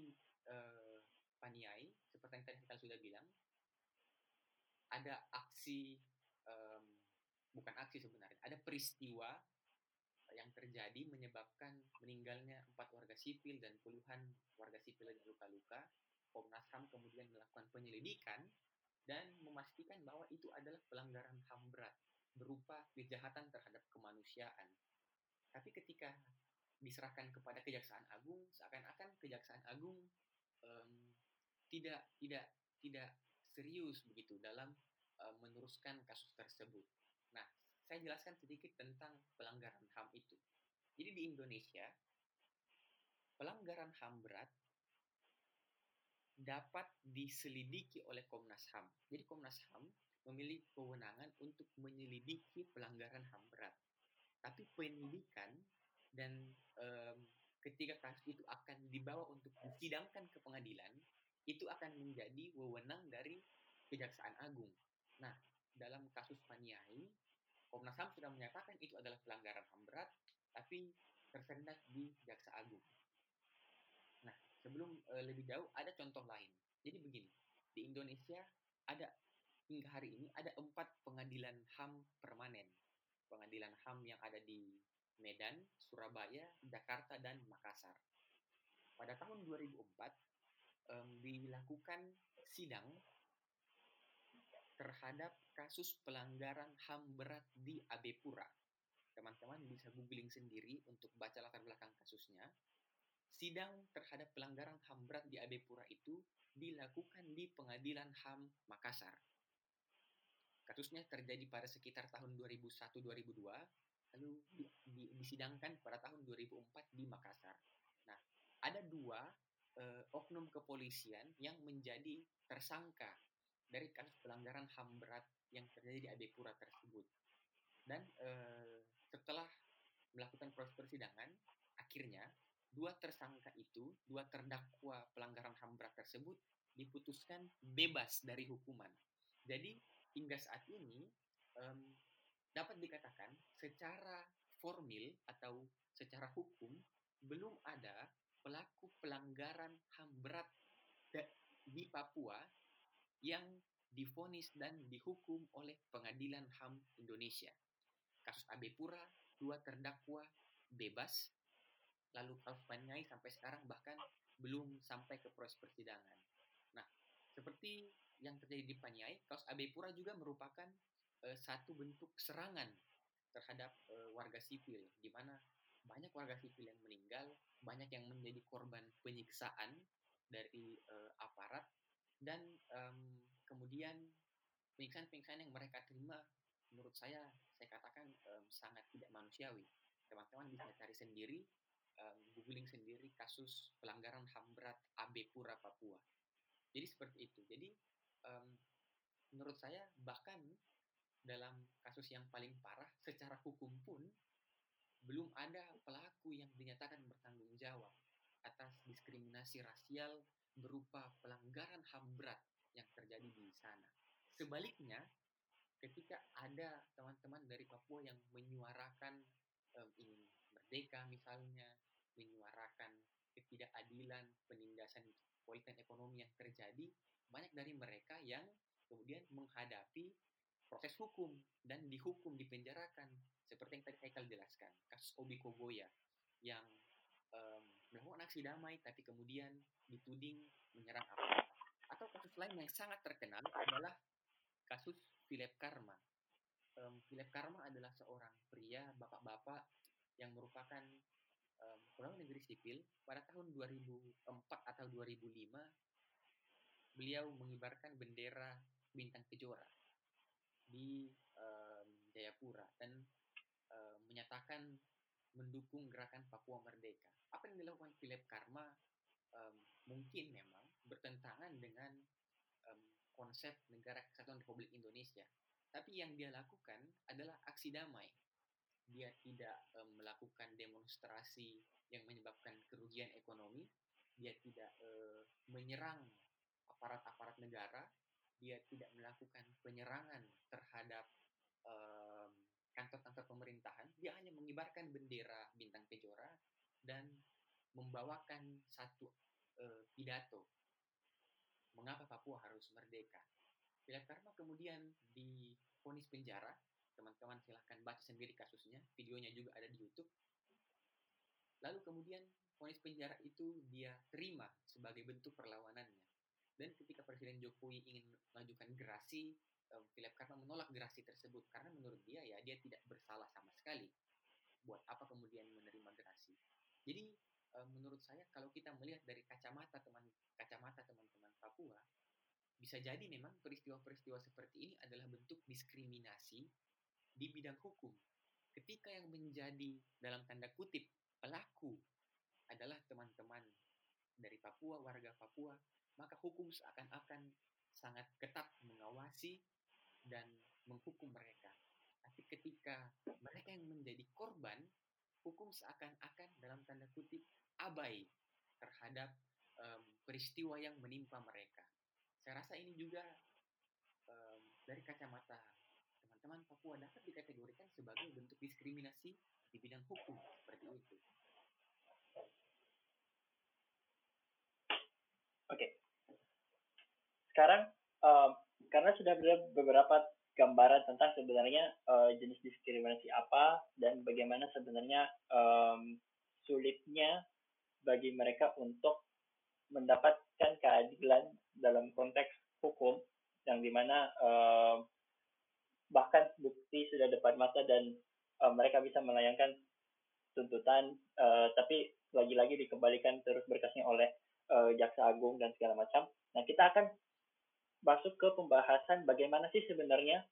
uh, Paniai seperti yang tadi Haikal sudah bilang ada aksi um, bukan aksi sebenarnya ada peristiwa yang terjadi menyebabkan meninggalnya empat warga sipil dan puluhan warga sipil yang luka-luka. Komnas HAM kemudian melakukan penyelidikan dan memastikan bahwa itu adalah pelanggaran HAM berat berupa kejahatan terhadap kemanusiaan. Tapi ketika diserahkan kepada Kejaksaan Agung, seakan-akan Kejaksaan Agung um, tidak tidak tidak serius begitu dalam uh, meneruskan kasus tersebut. Nah, saya jelaskan sedikit tentang pelanggaran HAM itu. Jadi di Indonesia, pelanggaran HAM berat dapat diselidiki oleh Komnas HAM. Jadi Komnas HAM memiliki kewenangan untuk menyelidiki pelanggaran HAM berat. Tapi penyelidikan dan um, ketika kasus itu akan dibawa untuk disidangkan ke pengadilan, itu akan menjadi wewenang dari Kejaksaan Agung. Nah, dalam kasus Paniai, Komnas HAM sudah menyatakan itu adalah pelanggaran HAM berat, tapi tersendat di Jaksa Agung. Sebelum e, lebih jauh, ada contoh lain. Jadi begini, di Indonesia ada hingga hari ini ada empat pengadilan HAM permanen. Pengadilan HAM yang ada di Medan, Surabaya, Jakarta, dan Makassar. Pada tahun 2004, um, dilakukan sidang terhadap kasus pelanggaran HAM berat di Abepura. Teman-teman bisa googling sendiri untuk baca latar belakang kasusnya. Sidang terhadap pelanggaran HAM berat di Abepura itu dilakukan di Pengadilan HAM Makassar. Kasusnya terjadi pada sekitar tahun 2001-2002, lalu di, di, disidangkan pada tahun 2004 di Makassar. Nah, ada dua uh, oknum kepolisian yang menjadi tersangka dari kasus pelanggaran HAM berat yang terjadi di Abepura tersebut. Dan uh, setelah melakukan proses persidangan, akhirnya dua tersangka itu, dua terdakwa pelanggaran HAM berat tersebut diputuskan bebas dari hukuman. Jadi hingga saat ini um, dapat dikatakan secara formil atau secara hukum belum ada pelaku pelanggaran HAM berat di Papua yang difonis dan dihukum oleh Pengadilan HAM Indonesia. Kasus Abe Pura, dua terdakwa bebas, lalu kasus Panyai sampai sekarang bahkan belum sampai ke proses persidangan. Nah, seperti yang terjadi di Panyai, kasus Abe Pura juga merupakan uh, satu bentuk serangan terhadap uh, warga sipil, di mana banyak warga sipil yang meninggal, banyak yang menjadi korban penyiksaan dari uh, aparat, dan um, kemudian penyiksaan-penyiksaan yang mereka terima, menurut saya, saya katakan um, sangat tidak manusiawi. Teman-teman bisa cari sendiri, um, googling sendiri kasus pelanggaran HAM berat AB Pura Papua. Jadi seperti itu. Jadi um, menurut saya bahkan dalam kasus yang paling parah secara hukum pun belum ada pelaku yang dinyatakan bertanggung jawab atas diskriminasi rasial berupa pelanggaran HAM berat yang terjadi di sana. Sebaliknya, ketika ada teman-teman dari Papua yang menyuarakan um, ingin merdeka misalnya, menyuarakan ketidakadilan, penindasan politik ekonomi yang terjadi, banyak dari mereka yang kemudian menghadapi proses hukum dan dihukum dipenjarakan. Seperti yang tadi Haikal jelaskan kasus Obi Kogoya yang um, melakukan aksi damai tapi kemudian dituding menyerang aparat atau kasus lain yang sangat terkenal adalah kasus Philip Karma. Um, Philip Karma adalah seorang pria bapak-bapak yang merupakan um, pegawai negeri sipil pada tahun 2004 atau 2005 beliau mengibarkan bendera bintang kejora di um, Jayapura dan um, menyatakan mendukung gerakan Papua Merdeka. Apa yang dilakukan Philip Karma um, mungkin memang bertentangan dengan um, konsep negara kesatuan Republik Indonesia. Tapi yang dia lakukan adalah aksi damai. Dia tidak um, melakukan demonstrasi yang menyebabkan kerugian ekonomi. Dia tidak uh, menyerang aparat-aparat negara, dia tidak melakukan penyerangan terhadap kantor-kantor um, pemerintahan, dia hanya mengibarkan bendera bintang kejora dan membawakan satu uh, pidato mengapa Papua harus merdeka. Bila Karma kemudian difonis penjara, teman-teman silahkan baca sendiri kasusnya, videonya juga ada di YouTube. Lalu kemudian fonis penjara itu dia terima sebagai bentuk perlawanannya. Dan ketika Presiden Jokowi ingin mengajukan gerasi, um, Philip Karma menolak gerasi tersebut karena menurut dia ya dia tidak bersalah sama sekali. Buat apa kemudian menerima gerasi? Jadi um, menurut saya kalau kita melihat dari kacamata teman kacamata teman-teman Papua, bisa jadi memang peristiwa-peristiwa seperti ini adalah bentuk diskriminasi di bidang hukum. Ketika yang menjadi dalam tanda kutip pelaku adalah teman-teman dari Papua, warga Papua, maka hukum seakan-akan sangat ketat mengawasi dan menghukum mereka. Tapi ketika mereka yang menjadi korban, hukum seakan-akan dalam tanda kutip abai terhadap um, peristiwa yang menimpa mereka. Saya rasa ini juga um, dari kacamata teman-teman Papua dapat dikategorikan sebagai bentuk diskriminasi di bidang hukum seperti itu. sekarang um, karena sudah ada beberapa gambaran tentang sebenarnya uh, jenis diskriminasi apa dan bagaimana sebenarnya um, sulitnya bagi mereka untuk mendapatkan keadilan dalam konteks hukum yang di mana uh, bahkan bukti sudah depan mata dan uh, mereka bisa melayangkan tuntutan uh, tapi lagi-lagi dikembalikan terus berkasnya oleh uh, jaksa agung dan segala macam. Nah kita akan masuk ke pembahasan bagaimana sih sebenarnya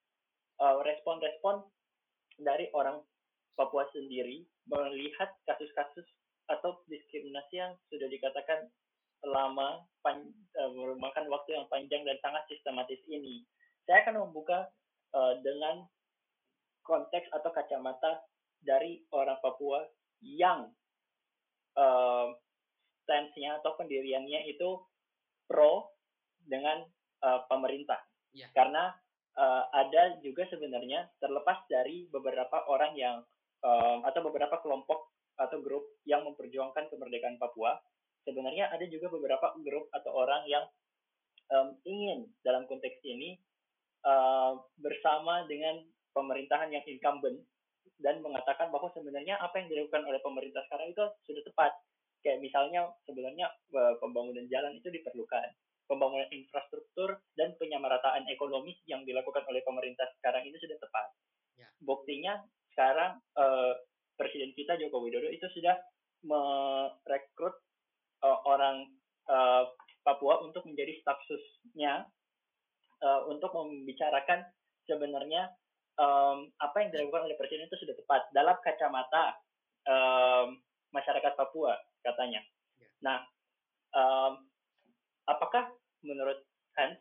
respon-respon dari orang Papua sendiri melihat kasus-kasus atau diskriminasi yang sudah dikatakan lama, pan, uh, memakan waktu yang panjang dan sangat sistematis ini. Saya akan membuka uh, dengan konteks atau kacamata dari orang Papua yang uh, stance-nya atau pendiriannya itu pro dengan uh, pemerintah. Yeah. Karena uh, ada juga sebenarnya terlepas dari beberapa orang yang um, atau beberapa kelompok atau grup yang memperjuangkan kemerdekaan Papua, sebenarnya ada juga beberapa grup atau orang yang um, ingin dalam konteks ini uh, bersama dengan pemerintahan yang incumbent dan mengatakan bahwa sebenarnya apa yang dilakukan oleh pemerintah sekarang itu sudah tepat. Kayak misalnya sebenarnya uh, pembangunan jalan itu diperlukan, pembangunan infrastruktur dan penyamarataan ekonomi yang dilakukan oleh pemerintah sekarang itu sudah tepat. Ya. Buktinya sekarang uh, presiden kita Joko Widodo itu sudah merekrut uh, orang uh, Papua untuk menjadi staf susnya uh, untuk membicarakan sebenarnya um, apa yang dilakukan oleh presiden itu sudah tepat dalam kacamata um, masyarakat Papua katanya. Ya. Nah, um, apakah menurut Hans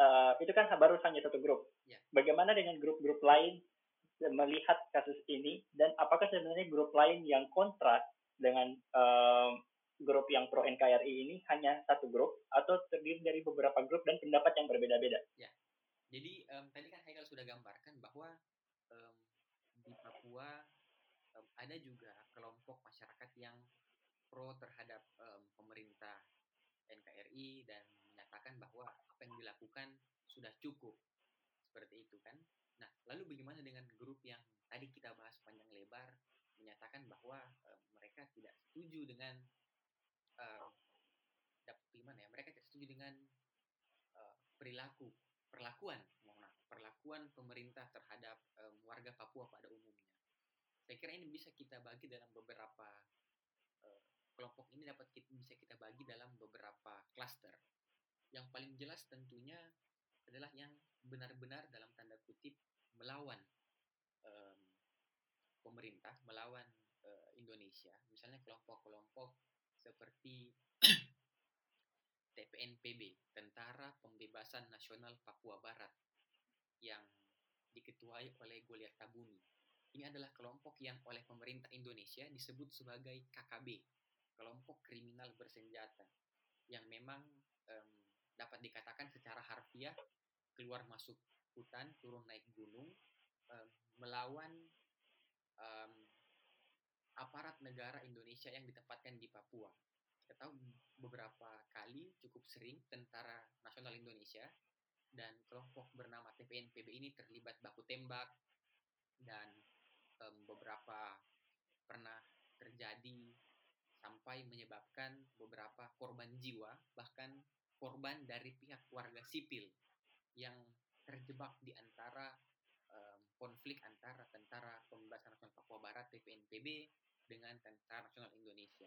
uh, itu kan baru hanya satu grup? Ya. Bagaimana dengan grup-grup lain melihat kasus ini dan apakah sebenarnya grup lain yang kontras dengan um, grup yang pro NKRI ini hanya satu grup atau terdiri dari beberapa grup dan pendapat yang berbeda-beda? Ya. Jadi um, tadi kan Haikal sudah gambarkan bahwa um, di Papua um, ada juga kelompok masyarakat yang pro terhadap um, pemerintah NKRI dan menyatakan bahwa apa yang dilakukan sudah cukup seperti itu kan. Nah, lalu bagaimana dengan grup yang tadi kita bahas panjang lebar menyatakan bahwa um, mereka tidak setuju dengan uh, gimana ya mereka tidak setuju dengan uh, perilaku perlakuan mohon maaf perlakuan pemerintah terhadap um, warga Papua pada umumnya. Saya kira ini bisa kita bagi dalam beberapa uh, kelompok ini dapat kita, bisa kita bagi dalam beberapa klaster. Yang paling jelas tentunya adalah yang benar-benar dalam tanda kutip melawan um, pemerintah melawan Indonesia. Misalnya kelompok-kelompok seperti TPNPB, Tentara Pembebasan Nasional Papua Barat, yang diketuai oleh Goliath Tabuni. Ini adalah kelompok yang oleh pemerintah Indonesia disebut sebagai KKB, kelompok kriminal bersenjata, yang memang um, dapat dikatakan secara harfiah keluar masuk hutan, turun naik gunung, um, melawan um, aparat negara Indonesia yang ditempatkan di Papua. Kita tahu beberapa kali cukup sering tentara nasional Indonesia dan kelompok bernama TPNPB ini terlibat baku tembak dan um, beberapa pernah terjadi sampai menyebabkan beberapa korban jiwa bahkan korban dari pihak warga sipil yang terjebak di antara konflik antara tentara pembebasan nasional Papua Barat TPNPB dengan Tentara Nasional Indonesia.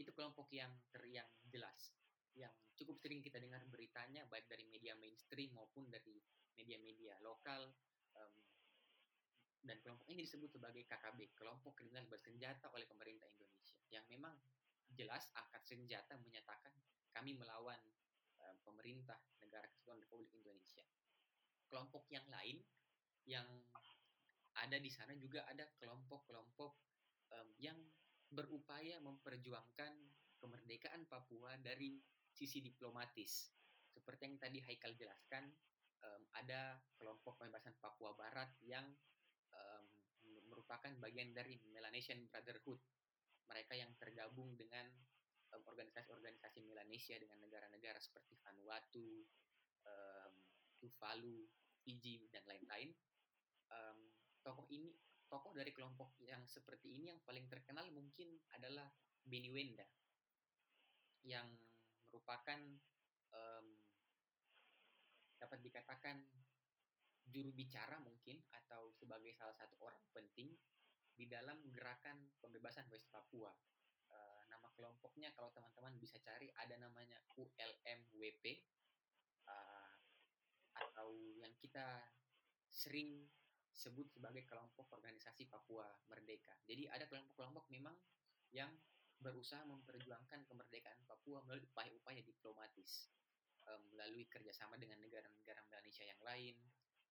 Itu kelompok yang ter jelas, yang cukup sering kita dengar beritanya baik dari media mainstream maupun dari media-media lokal. Um, dan kelompok ini disebut sebagai KKB, kelompok kriminal bersenjata oleh pemerintah Indonesia, yang memang jelas angkat senjata menyatakan kami melawan um, pemerintah negara kesatuan Republik Indonesia. Kelompok yang lain yang ada di sana juga ada kelompok-kelompok um, yang berupaya memperjuangkan kemerdekaan Papua dari sisi diplomatis. Seperti yang tadi Haikal jelaskan, um, ada kelompok pembebasan Papua Barat yang um, merupakan bagian dari Melanesian Brotherhood. Mereka yang tergabung dengan organisasi-organisasi um, Melanesia dengan negara-negara seperti Vanuatu, um, Tuvalu, Fiji, dan lain-lain. Um, tokoh ini tokoh dari kelompok yang seperti ini yang paling terkenal mungkin adalah Benny Wenda yang merupakan um, dapat dikatakan juru bicara mungkin atau sebagai salah satu orang penting di dalam gerakan pembebasan West Papua. Uh, nama kelompoknya kalau teman-teman bisa cari ada namanya ULMWP uh, atau yang kita sering sebut sebagai kelompok organisasi Papua Merdeka. Jadi ada kelompok-kelompok memang yang berusaha memperjuangkan kemerdekaan Papua melalui upaya-upaya diplomatis, um, melalui kerjasama dengan negara-negara Indonesia yang lain,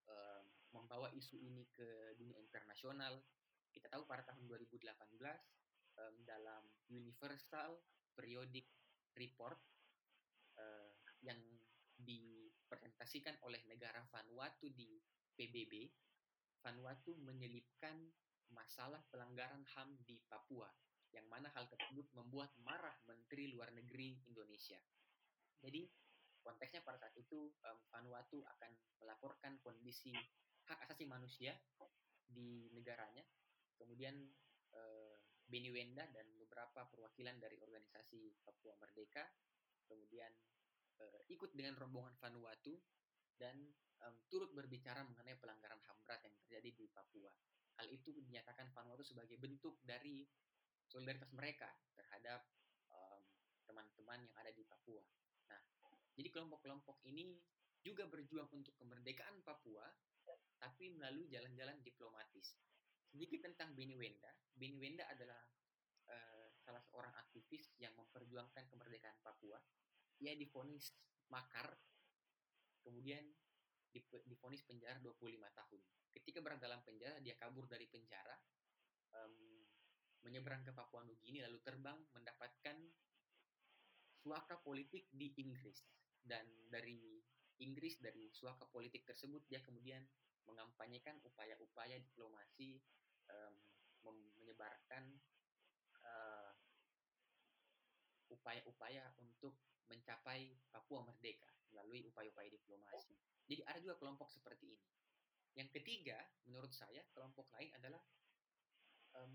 um, membawa isu ini ke dunia internasional. Kita tahu pada tahun 2018 um, dalam Universal Periodic Report uh, yang dipresentasikan oleh negara Vanuatu di PBB Vanuatu menyelipkan masalah pelanggaran HAM di Papua, yang mana hal tersebut membuat marah Menteri Luar Negeri Indonesia. Jadi konteksnya pada saat itu um, Vanuatu akan melaporkan kondisi hak asasi manusia di negaranya. Kemudian uh, Beni Wenda dan beberapa perwakilan dari organisasi Papua Merdeka kemudian uh, ikut dengan rombongan Vanuatu dan um, turut berbicara mengenai pelanggaran HAM berat yang terjadi di Papua. Hal itu dinyatakan Vanuatu sebagai bentuk dari solidaritas mereka terhadap teman-teman um, yang ada di Papua. Nah, jadi kelompok-kelompok ini juga berjuang untuk kemerdekaan Papua, tapi melalui jalan-jalan diplomatis. Sedikit tentang Beni Wenda. Beni Wenda adalah uh, salah seorang aktivis yang memperjuangkan kemerdekaan Papua. Ia difonis makar, kemudian difonis penjara 25 tahun. Ketika berada dalam penjara, dia kabur dari penjara, um, menyeberang ke Papua Nugini, lalu terbang mendapatkan suaka politik di Inggris. Dan dari Inggris, dari suaka politik tersebut, dia kemudian mengampanyekan upaya-upaya diplomasi, um, menyebarkan uh, upaya-upaya untuk mencapai Papua merdeka melalui upaya-upaya diplomasi. Jadi ada juga kelompok seperti ini. Yang ketiga, menurut saya, kelompok lain adalah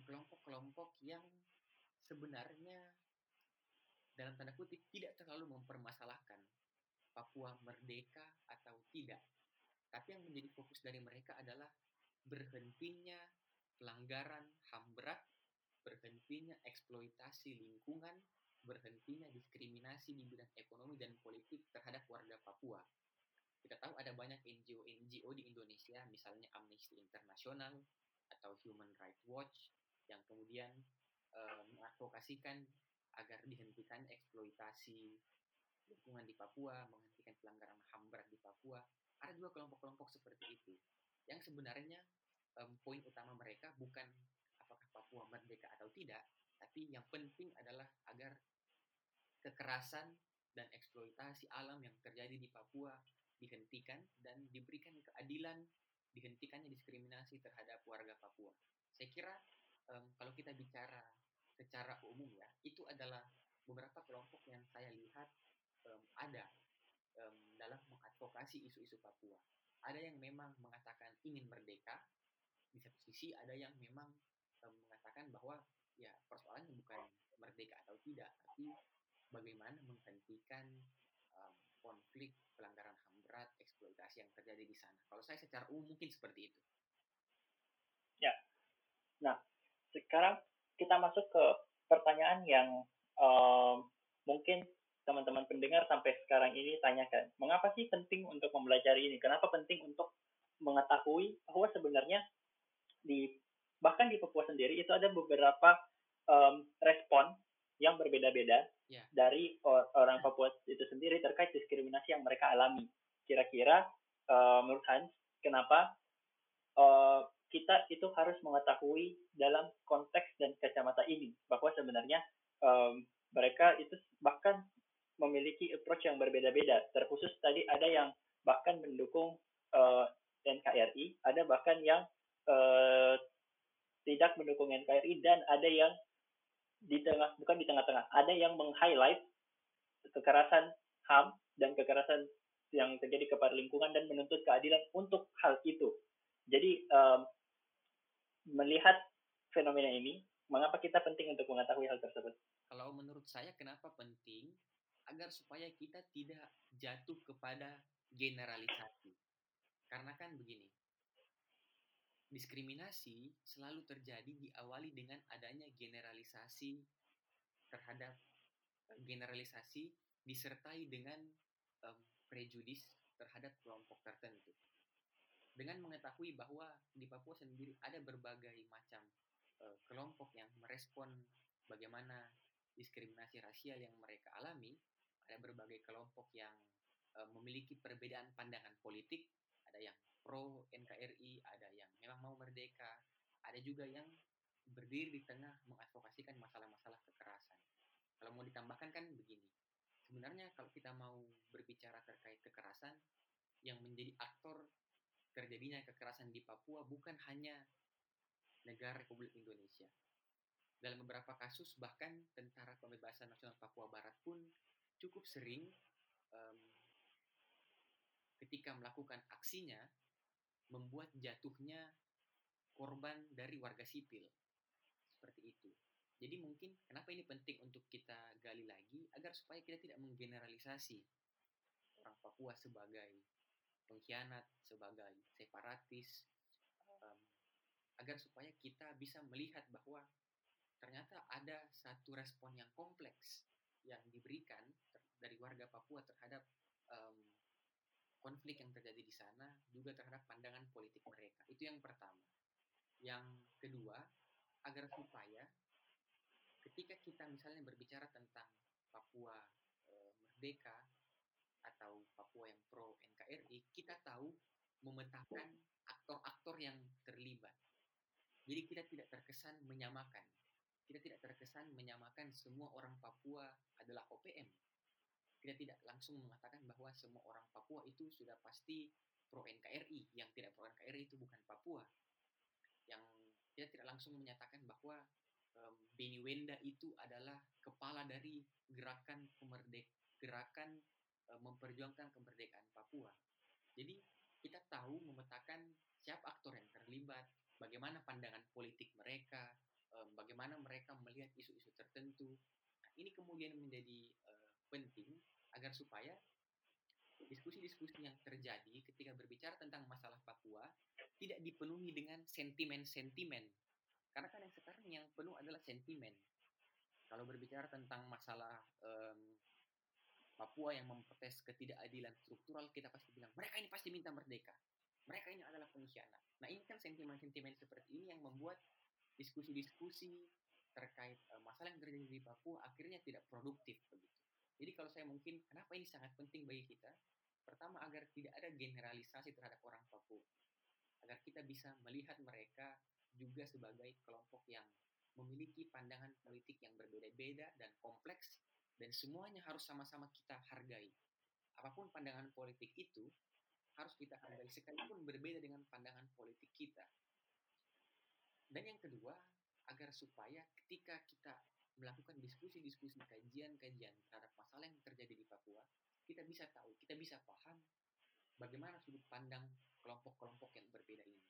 kelompok-kelompok um, yang sebenarnya dalam tanda kutip tidak terlalu mempermasalahkan Papua merdeka atau tidak. Tapi yang menjadi fokus dari mereka adalah berhentinya pelanggaran HAM berat, berhentinya eksploitasi lingkungan, berhentinya diskriminasi di bidang ekonomi dan politik terhadap warga Papua kita tahu ada banyak NGO-NGO di Indonesia, misalnya Amnesty International atau Human Rights Watch, yang kemudian uh, mengadvokasikan agar dihentikan eksploitasi lingkungan di Papua, menghentikan pelanggaran HAM berat di Papua. Ada juga kelompok-kelompok seperti itu, yang sebenarnya um, poin utama mereka bukan apakah Papua merdeka atau tidak, tapi yang penting adalah agar kekerasan dan eksploitasi alam yang terjadi di Papua dihentikan dan diberikan keadilan dihentikannya diskriminasi terhadap warga Papua. Saya kira um, kalau kita bicara secara umum ya, itu adalah beberapa kelompok yang saya lihat um, ada um, dalam mengadvokasi isu-isu Papua. Ada yang memang mengatakan ingin merdeka, di satu sisi ada yang memang um, mengatakan bahwa ya persoalannya bukan merdeka atau tidak, tapi bagaimana menghentikan um, konflik pelanggaran HAM berat, eksploitasi yang terjadi di sana. Kalau saya secara umum mungkin seperti itu. Ya. Nah, sekarang kita masuk ke pertanyaan yang um, mungkin teman-teman pendengar sampai sekarang ini tanyakan. Mengapa sih penting untuk mempelajari ini? Kenapa penting untuk mengetahui bahwa sebenarnya di bahkan di Papua sendiri itu ada beberapa um, respon yang berbeda-beda yeah. dari orang Papua itu sendiri terkait diskriminasi yang mereka alami. Kira-kira uh, menurut Hans, kenapa uh, kita itu harus mengetahui dalam konteks dan kacamata ini bahwa sebenarnya um, mereka itu bahkan memiliki approach yang berbeda-beda. Terkhusus tadi ada yang bahkan mendukung uh, NKRI, ada bahkan yang uh, tidak mendukung NKRI dan ada yang di tengah bukan di tengah-tengah ada yang meng-highlight kekerasan HAM dan kekerasan yang terjadi kepada lingkungan dan menuntut keadilan untuk hal itu. Jadi um, melihat fenomena ini, mengapa kita penting untuk mengetahui hal tersebut? Kalau menurut saya kenapa penting agar supaya kita tidak jatuh kepada generalisasi. Karena kan begini, diskriminasi selalu terjadi diawali dengan adanya generalisasi terhadap eh, generalisasi disertai dengan um, prejudis terhadap kelompok tertentu. dengan mengetahui bahwa di Papua sendiri ada berbagai macam uh, kelompok yang merespon bagaimana diskriminasi rasial yang mereka alami, ada berbagai kelompok yang uh, memiliki perbedaan pandangan politik, ada yang pro NKRI, ada yang memang mau merdeka, ada juga yang berdiri di tengah mengadvokasikan masalah-masalah kekerasan. Kalau mau ditambahkan kan begini, sebenarnya kalau kita mau berbicara terkait kekerasan, yang menjadi aktor terjadinya kekerasan di Papua bukan hanya negara Republik Indonesia. Dalam beberapa kasus bahkan Tentara Pembebasan Nasional Papua Barat pun cukup sering um, ketika melakukan aksinya membuat jatuhnya korban dari warga sipil seperti itu. Jadi mungkin kenapa ini penting untuk kita gali lagi agar supaya kita tidak menggeneralisasi orang Papua sebagai pengkhianat, sebagai separatis, agar supaya kita bisa melihat bahwa ternyata ada satu respon yang kompleks yang diberikan dari warga Papua terhadap um, konflik yang terjadi di sana, juga terhadap pandangan politik mereka. Itu yang pertama. Yang kedua, agar supaya ketika kita misalnya berbicara tentang Papua e, merdeka atau Papua yang pro NKRI, kita tahu memetakan aktor-aktor yang terlibat. Jadi kita tidak terkesan menyamakan. Kita tidak terkesan menyamakan semua orang Papua adalah OPM. Kita tidak langsung mengatakan bahwa semua orang Papua itu sudah pasti pro NKRI. Yang tidak pro NKRI itu bukan Papua. Yang kita tidak langsung menyatakan bahwa um, Beni Wenda itu adalah kepala dari gerakan pemerdek gerakan Eh, memperjuangkan kemerdekaan Papua. Jadi kita tahu memetakan siapa aktor yang terlibat, bagaimana pandangan politik mereka, bagaimana mereka melihat isu-isu tertentu. Nah, ini kemudian menjadi uh, penting agar supaya diskusi-diskusi yang terjadi ketika berbicara tentang masalah Papua tidak dipenuhi dengan sentimen-sentimen. Karena kan yang sekarang yang penuh adalah sentimen. Kalau berbicara tentang masalah um, Papua yang memprotes ketidakadilan struktural, kita pasti bilang, mereka ini pasti minta merdeka. Mereka ini adalah pengkhianat. Nah ini kan sentimen-sentimen seperti ini yang membuat diskusi-diskusi terkait uh, masalah yang terjadi di Papua akhirnya tidak produktif begitu. Jadi kalau saya mungkin, kenapa ini sangat penting bagi kita? Pertama, agar tidak ada generalisasi terhadap orang Papua. Agar kita bisa melihat mereka juga sebagai kelompok yang memiliki pandangan politik yang berbeda-beda dan kompleks dan semuanya harus sama-sama kita hargai. Apa pun pandangan politik itu harus kita hargai sekalipun berbeda dengan pandangan politik kita. Dan yang kedua, agar supaya ketika kita melakukan diskusi-diskusi kajian-kajian terhadap masalah yang terjadi di Papua, kita bisa tahu, kita bisa paham bagaimana sudut pandang kelompok-kelompok yang berbeda ini.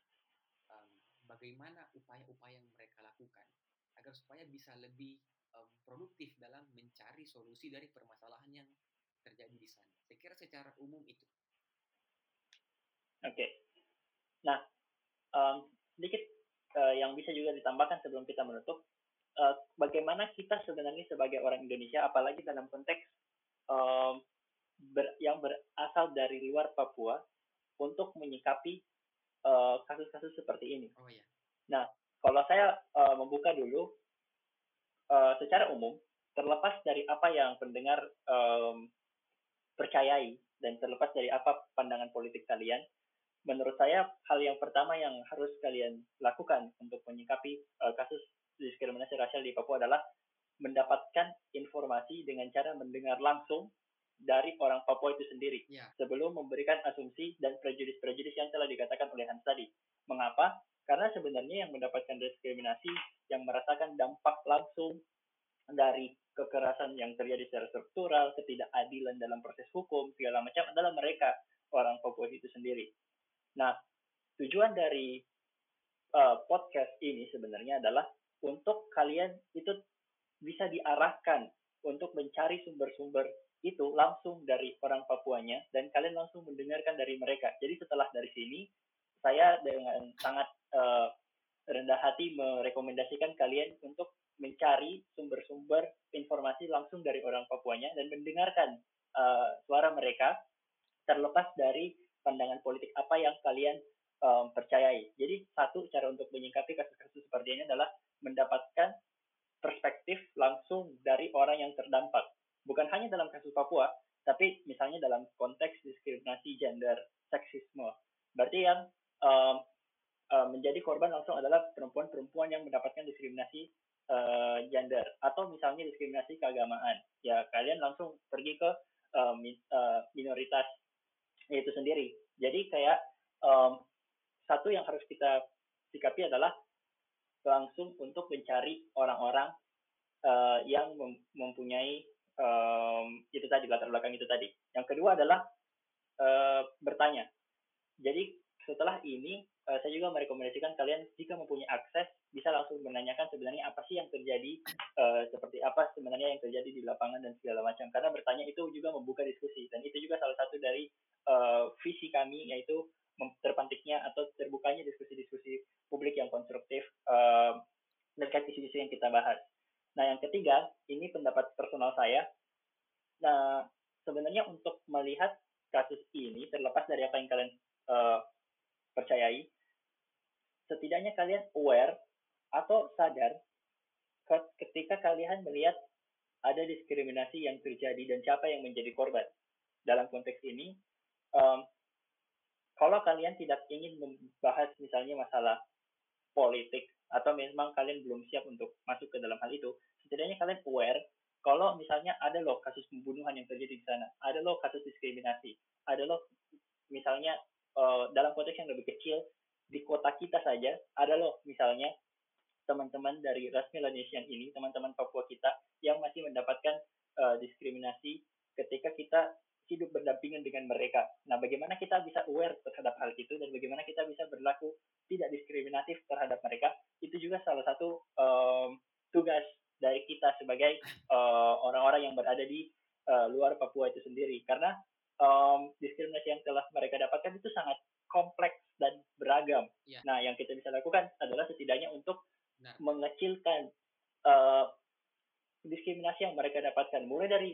Um, bagaimana upaya-upaya yang mereka lakukan agar supaya bisa lebih um, produktif dalam mencari solusi dari permasalahan yang terjadi di sana. Saya kira secara umum itu. Oke. Okay. Nah, um, sedikit uh, yang bisa juga ditambahkan sebelum kita menutup, uh, bagaimana kita sebenarnya sebagai orang Indonesia, apalagi dalam konteks um, ber, yang berasal dari luar Papua, untuk menyikapi kasus-kasus uh, seperti ini. Oh iya. Nah, kalau saya uh, membuka dulu uh, secara umum terlepas dari apa yang pendengar um, percayai dan terlepas dari apa pandangan politik kalian, menurut saya hal yang pertama yang harus kalian lakukan untuk menyikapi uh, kasus diskriminasi rasial di Papua adalah mendapatkan informasi dengan cara mendengar langsung dari orang Papua itu sendiri ya. sebelum memberikan asumsi dan prejudis-prejudis yang telah dikatakan oleh Hans tadi. Mengapa? Karena sebenarnya yang mendapatkan diskriminasi, yang merasakan dampak langsung dari kekerasan yang terjadi secara struktural, ketidakadilan dalam proses hukum, segala macam adalah mereka, orang Papua itu sendiri. Nah, tujuan dari uh, podcast ini sebenarnya adalah untuk kalian itu bisa diarahkan untuk mencari sumber-sumber itu langsung dari orang Papuanya dan kalian langsung mendengarkan dari mereka. Jadi setelah dari sini saya dengan sangat uh, rendah hati merekomendasikan kalian untuk mencari sumber-sumber informasi langsung dari orang Papuanya dan mendengarkan uh, suara mereka terlepas dari pandangan politik apa yang kalian um, percayai. Jadi satu cara untuk menyingkapi kasus-kasus seperti ini adalah mendapatkan perspektif langsung dari orang yang terdampak. Bukan hanya dalam kasus Papua, tapi misalnya dalam konteks diskriminasi gender, seksisme. Berarti yang um, um, menjadi korban langsung adalah perempuan-perempuan yang mendapatkan diskriminasi uh, gender atau misalnya diskriminasi keagamaan. Ya kalian langsung pergi ke uh, minoritas itu sendiri. Jadi kayak um, satu yang harus kita sikapi adalah langsung untuk mencari orang-orang uh, yang mem mempunyai um, itu tadi latar belakang itu tadi. Yang kedua adalah uh, bertanya. Jadi setelah ini uh, saya juga merekomendasikan kalian jika mempunyai akses bisa langsung menanyakan sebenarnya apa sih yang terjadi uh, seperti apa sebenarnya yang terjadi di lapangan dan segala macam karena bertanya itu juga membuka diskusi dan itu juga salah satu dari uh, visi kami yaitu terpantiknya atau terbukanya diskusi-diskusi publik yang konstruktif uh, terkait isu-isu yang kita bahas. Nah, yang ketiga, ini pendapat personal saya. Nah, sebenarnya untuk melihat kasus ini, terlepas dari apa yang kalian uh, percayai, setidaknya kalian aware atau sadar ketika kalian melihat ada diskriminasi yang terjadi dan siapa yang menjadi korban. Dalam konteks ini, um, kalau kalian tidak ingin membahas misalnya masalah politik atau memang kalian belum siap untuk masuk ke dalam hal itu, setidaknya kalian aware kalau misalnya ada loh kasus pembunuhan yang terjadi di sana, ada loh kasus diskriminasi, ada loh misalnya uh, dalam konteks yang lebih kecil di kota kita saja ada loh misalnya teman-teman dari ras Melanesian ini, teman-teman Papua kita yang masih mendapatkan uh, diskriminasi ketika kita hidup berdampingan dengan mereka. Nah, bagaimana kita bisa aware terhadap hal itu dan bagaimana kita bisa berlaku tidak diskriminatif terhadap mereka, itu juga salah satu um, tugas dari kita sebagai uh, orang-orang yang berada di uh, luar Papua itu sendiri. Karena um, diskriminasi yang telah mereka dapatkan itu sangat kompleks dan beragam. Ya. Nah, yang kita bisa lakukan adalah setidaknya untuk nah. mengecilkan uh, diskriminasi yang mereka dapatkan, mulai dari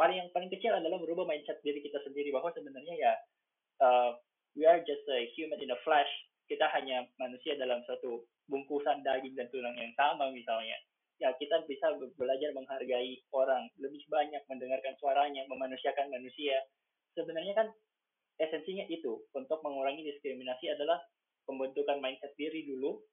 paling yang paling kecil adalah merubah mindset diri kita sendiri bahwa sebenarnya ya uh, we are just a human in a flesh. Kita hanya manusia dalam satu bungkusan daging dan tulang yang sama misalnya. Ya kita bisa belajar menghargai orang lebih banyak mendengarkan suaranya memanusiakan manusia. Sebenarnya kan esensinya itu untuk mengurangi diskriminasi adalah pembentukan mindset diri dulu.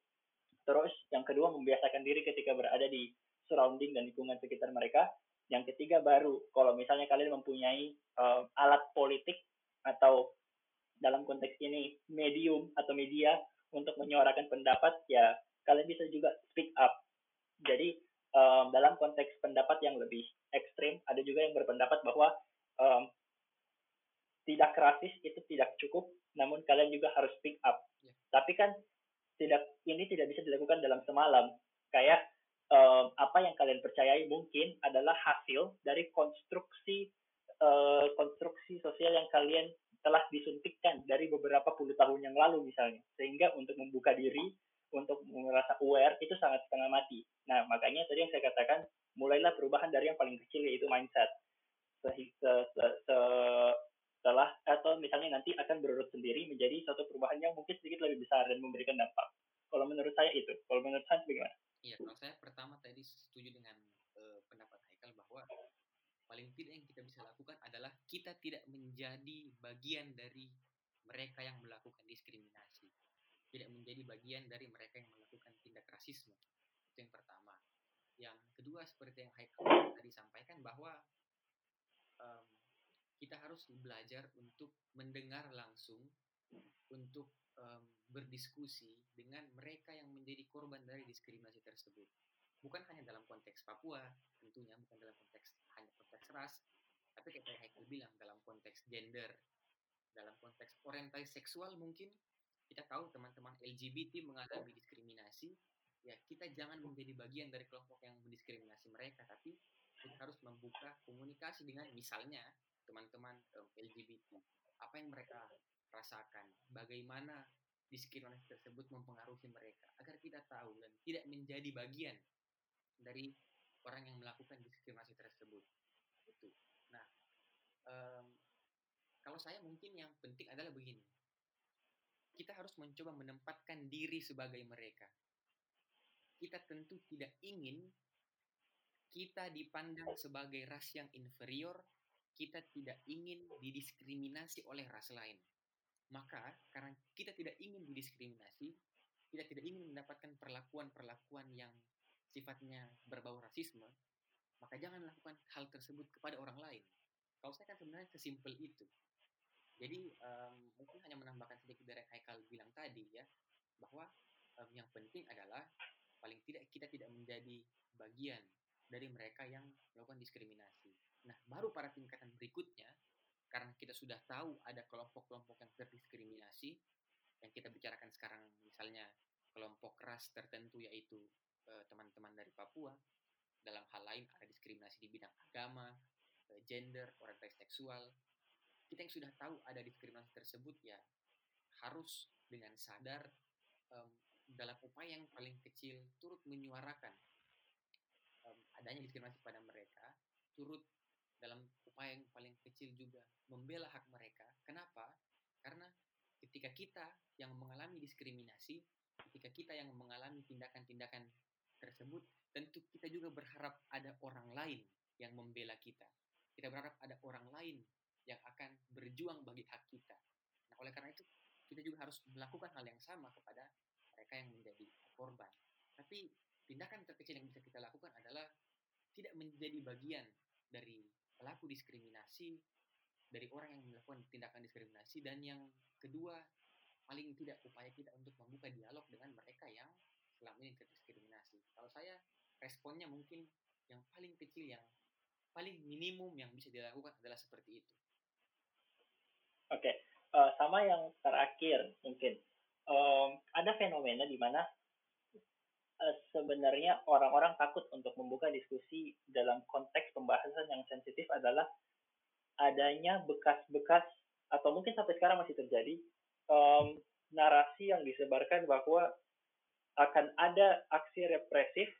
Terus yang kedua membiasakan diri ketika berada di surrounding dan lingkungan sekitar mereka yang ketiga baru kalau misalnya kalian mempunyai uh, alat politik atau dalam konteks ini medium atau media untuk menyuarakan pendapat ya kalian bisa juga speak up. Jadi um, dalam konteks pendapat yang lebih ekstrim ada juga yang berpendapat bahwa um, tidak rasis itu tidak cukup, namun kalian juga harus speak up. Yeah. Tapi kan tidak ini tidak bisa dilakukan dalam semalam. Kayak um, apa yang kalian percayai mungkin adalah hasil dari konstruksi uh, konstruksi sosial yang kalian telah disuntikkan dari beberapa puluh tahun yang lalu misalnya. Sehingga untuk membuka diri untuk merasa aware itu sangat setengah mati. Nah makanya tadi yang saya katakan mulailah perubahan dari yang paling kecil yaitu mindset. Setelah atau misalnya nanti akan berurut sendiri menjadi suatu perubahan yang mungkin sedikit lebih besar dan memberikan dampak. Kalau menurut saya itu. Kalau menurut saya bagaimana Iya, kalau saya pertama tadi setuju dengan uh, pendapat Haikal bahwa paling tidak yang kita bisa lakukan adalah kita tidak menjadi bagian dari mereka yang melakukan diskriminasi. Tidak menjadi bagian dari mereka yang melakukan tindak rasisme. Itu yang pertama. Yang kedua seperti yang Haikal tadi sampaikan bahwa um, kita harus belajar untuk mendengar langsung, untuk um, berdiskusi dengan mereka yang menjadi korban dari diskriminasi tersebut. Bukan hanya dalam konteks Papua, tentunya bukan dalam konteks hanya konteks ras, tapi kayak Haikal bilang dalam konteks gender, dalam konteks orientasi seksual mungkin kita tahu teman-teman LGBT mengalami diskriminasi, ya kita jangan menjadi bagian dari kelompok yang mendiskriminasi mereka, tapi kita harus membuka komunikasi dengan misalnya teman-teman LGBT, apa yang mereka rasakan, bagaimana diskriminasi tersebut mempengaruhi mereka agar kita tahu dan tidak menjadi bagian dari orang yang melakukan diskriminasi tersebut itu nah um, kalau saya mungkin yang penting adalah begini kita harus mencoba menempatkan diri sebagai mereka. Kita tentu tidak ingin kita dipandang sebagai ras yang inferior, kita tidak ingin didiskriminasi oleh ras lain. Maka, karena kita tidak ingin didiskriminasi, kita tidak ingin mendapatkan perlakuan-perlakuan yang sifatnya berbau rasisme, maka jangan lakukan hal tersebut kepada orang lain. Kalau saya kan sebenarnya sesimpel itu. Jadi um, mungkin hanya menambahkan sedikit dari Haikal bilang tadi ya, bahwa um, yang penting adalah paling tidak kita tidak menjadi bagian dari mereka yang melakukan diskriminasi. Nah, baru pada tingkatan berikutnya, karena kita sudah tahu ada kelompok-kelompok yang terdiskriminasi, yang kita bicarakan sekarang misalnya kelompok ras tertentu yaitu eh, teman-teman dari Papua, dalam hal lain ada diskriminasi di bidang agama, eh, gender, orientasi seksual, kita yang sudah tahu ada diskriminasi tersebut ya harus dengan sadar um, dalam upaya yang paling kecil turut menyuarakan um, adanya diskriminasi pada mereka, turut dalam upaya yang paling kecil juga membela hak mereka. Kenapa? Karena ketika kita yang mengalami diskriminasi, ketika kita yang mengalami tindakan-tindakan tersebut, tentu kita juga berharap ada orang lain yang membela kita. Kita berharap ada orang lain yang akan berjuang bagi hak kita. Nah, oleh karena itu, kita juga harus melakukan hal yang sama kepada mereka yang menjadi korban. Tapi tindakan terkecil yang bisa kita lakukan adalah tidak menjadi bagian dari pelaku diskriminasi, dari orang yang melakukan tindakan diskriminasi, dan yang kedua, paling tidak upaya kita untuk membuka dialog dengan mereka yang selama ini terdiskriminasi. Kalau saya, responnya mungkin yang paling kecil, yang paling minimum yang bisa dilakukan adalah seperti itu. Oke, okay. uh, eh, sama yang terakhir mungkin um, ada fenomena di mana uh, sebenarnya orang-orang takut untuk membuka diskusi dalam konteks pembahasan yang sensitif adalah adanya bekas-bekas atau mungkin sampai sekarang masih terjadi um, narasi yang disebarkan bahwa akan ada aksi represif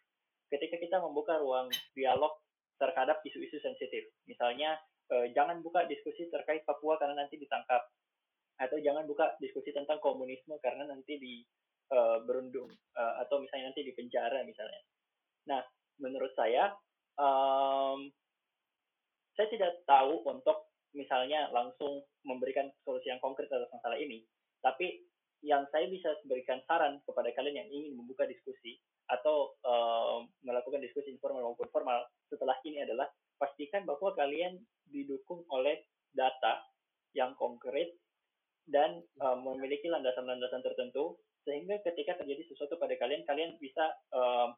ketika kita membuka ruang dialog terhadap isu-isu sensitif. Misalnya uh, jangan buka diskusi terkait Papua karena nanti ditangkap atau jangan buka diskusi tentang komunisme karena nanti di uh, berundung uh, atau misalnya nanti di penjara misalnya. Nah, menurut saya um, saya tidak tahu untuk misalnya langsung memberikan solusi yang konkret atas masalah ini, tapi yang saya bisa berikan saran kepada kalian yang ingin membuka diskusi atau uh, melakukan diskusi informal maupun formal setelah ini adalah pastikan bahwa kalian didukung oleh data yang konkret dan uh, memiliki landasan-landasan tertentu sehingga ketika terjadi sesuatu pada kalian kalian bisa uh,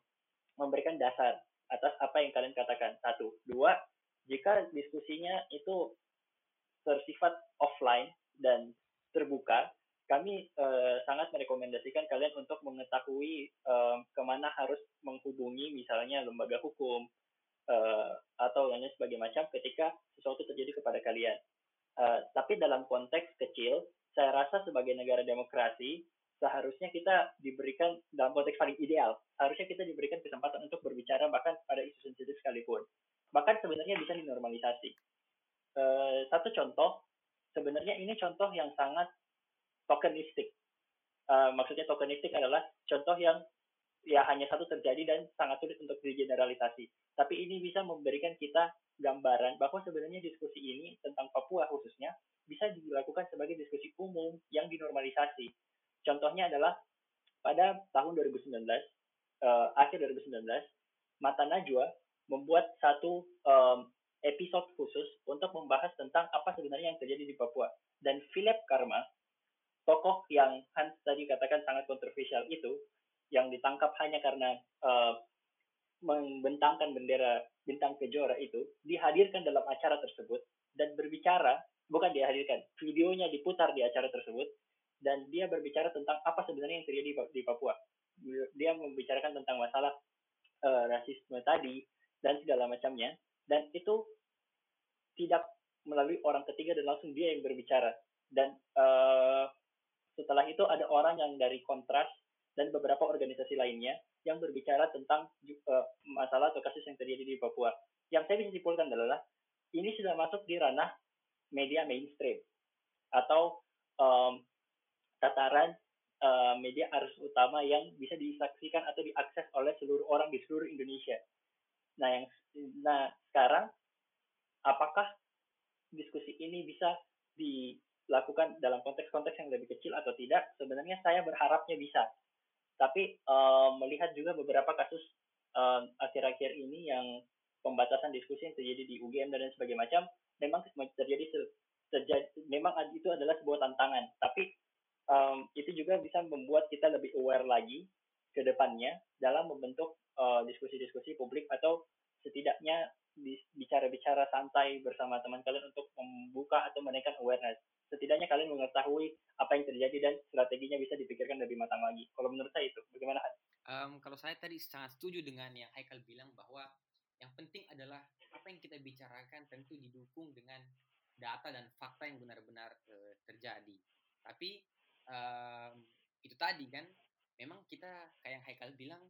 memberikan dasar atas apa yang kalian katakan satu dua jika diskusinya itu bersifat offline dan terbuka kami uh, sangat merekomendasikan kalian untuk mengetahui ke mana harus menghubungi misalnya lembaga hukum uh, atau lainnya sebagai macam ketika sesuatu terjadi kepada kalian. Uh, tapi dalam konteks kecil, saya rasa sebagai negara demokrasi seharusnya kita diberikan dalam konteks paling ideal, harusnya kita diberikan kesempatan untuk berbicara bahkan pada isu sensitif sekalipun. Bahkan sebenarnya bisa dinormalisasi. Uh, satu contoh, sebenarnya ini contoh yang sangat tokenistik. Uh, maksudnya tokenistik adalah contoh yang ya hanya satu terjadi dan sangat sulit untuk digeneralisasi. Tapi ini bisa memberikan kita gambaran bahwa sebenarnya diskusi ini tentang Papua khususnya bisa dilakukan sebagai diskusi umum yang dinormalisasi. Contohnya adalah pada tahun 2019, uh, eh, akhir 2019, Mata Najwa membuat satu um, episode khusus untuk membahas tentang apa sebenarnya yang terjadi di Papua. Dan Philip Karma, tokoh yang Hans tadi katakan sangat kontroversial itu, yang ditangkap hanya karena uh, membentangkan bendera bintang kejora itu dihadirkan dalam acara tersebut dan berbicara bukan dihadirkan videonya diputar di acara tersebut dan dia berbicara tentang apa sebenarnya yang terjadi di Papua. Dia membicarakan tentang masalah uh, rasisme tadi dan segala macamnya. Dan itu tidak melalui orang ketiga dan langsung dia yang berbicara. Dan uh, setelah itu ada orang yang dari kontras dan beberapa organisasi lainnya yang berbicara tentang uh, masalah atau kasus yang terjadi di Papua. Yang saya bisa simpulkan adalah ini sudah masuk di ranah media mainstream. Atau um, tataran uh, media arus utama yang bisa disaksikan atau diakses oleh seluruh orang di seluruh Indonesia. Nah, yang nah sekarang apakah diskusi ini bisa dilakukan dalam konteks-konteks yang lebih kecil atau tidak? Sebenarnya saya berharapnya bisa. Tapi uh, melihat juga beberapa kasus akhir-akhir uh, ini yang pembatasan diskusi yang terjadi di UGM dan sebagainya macam, memang terjadi terjadi memang itu adalah sebuah tantangan. Tapi um, itu juga bisa membuat kita lebih aware lagi ke depannya dalam membentuk diskusi-diskusi uh, publik atau setidaknya bicara-bicara santai bersama teman kalian untuk membuka atau menaikkan awareness. Setidaknya kalian mengetahui apa yang terjadi dan strateginya bisa dipikirkan lebih matang lagi. Kalau menurut saya itu, bagaimana? Um, kalau saya tadi sangat setuju dengan yang Haikal bilang bahwa yang penting adalah apa yang kita bicarakan tentu didukung dengan data dan fakta yang benar-benar uh, terjadi. Tapi um, itu tadi kan, memang kita kayak yang Haikal bilang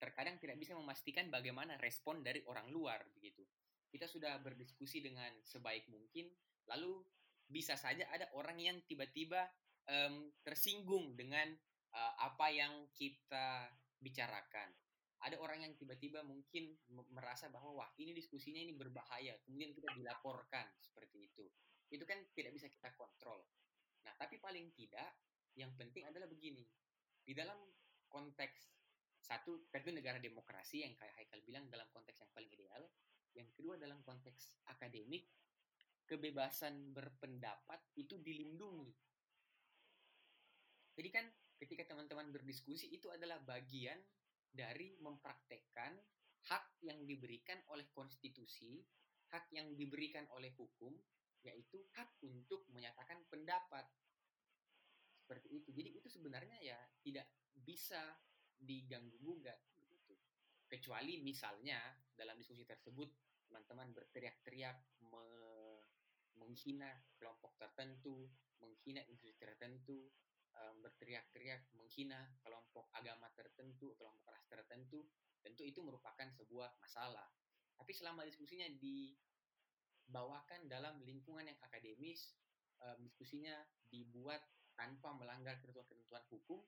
terkadang tidak bisa memastikan bagaimana respon dari orang luar begitu. Kita sudah berdiskusi dengan sebaik mungkin, lalu bisa saja ada orang yang tiba-tiba um, tersinggung dengan uh, apa yang kita bicarakan. Ada orang yang tiba-tiba mungkin merasa bahwa wah ini diskusinya ini berbahaya, kemudian kita dilaporkan seperti itu. Itu kan tidak bisa kita kontrol. Nah, tapi paling tidak yang penting adalah begini. Di dalam konteks satu tentu negara demokrasi yang kayak Haikal bilang dalam konteks yang paling ideal yang kedua dalam konteks akademik kebebasan berpendapat itu dilindungi jadi kan ketika teman-teman berdiskusi itu adalah bagian dari mempraktekkan hak yang diberikan oleh konstitusi hak yang diberikan oleh hukum yaitu hak untuk menyatakan pendapat seperti itu jadi itu sebenarnya ya tidak bisa diganggu gugat begitu. Kecuali misalnya dalam diskusi tersebut teman-teman berteriak-teriak me menghina kelompok tertentu, menghina institusi tertentu, um, berteriak-teriak menghina kelompok agama tertentu, kelompok ras tertentu, tentu itu merupakan sebuah masalah. Tapi selama diskusinya dibawakan dalam lingkungan yang akademis, diskusinya dibuat tanpa melanggar ketentuan-ketentuan hukum,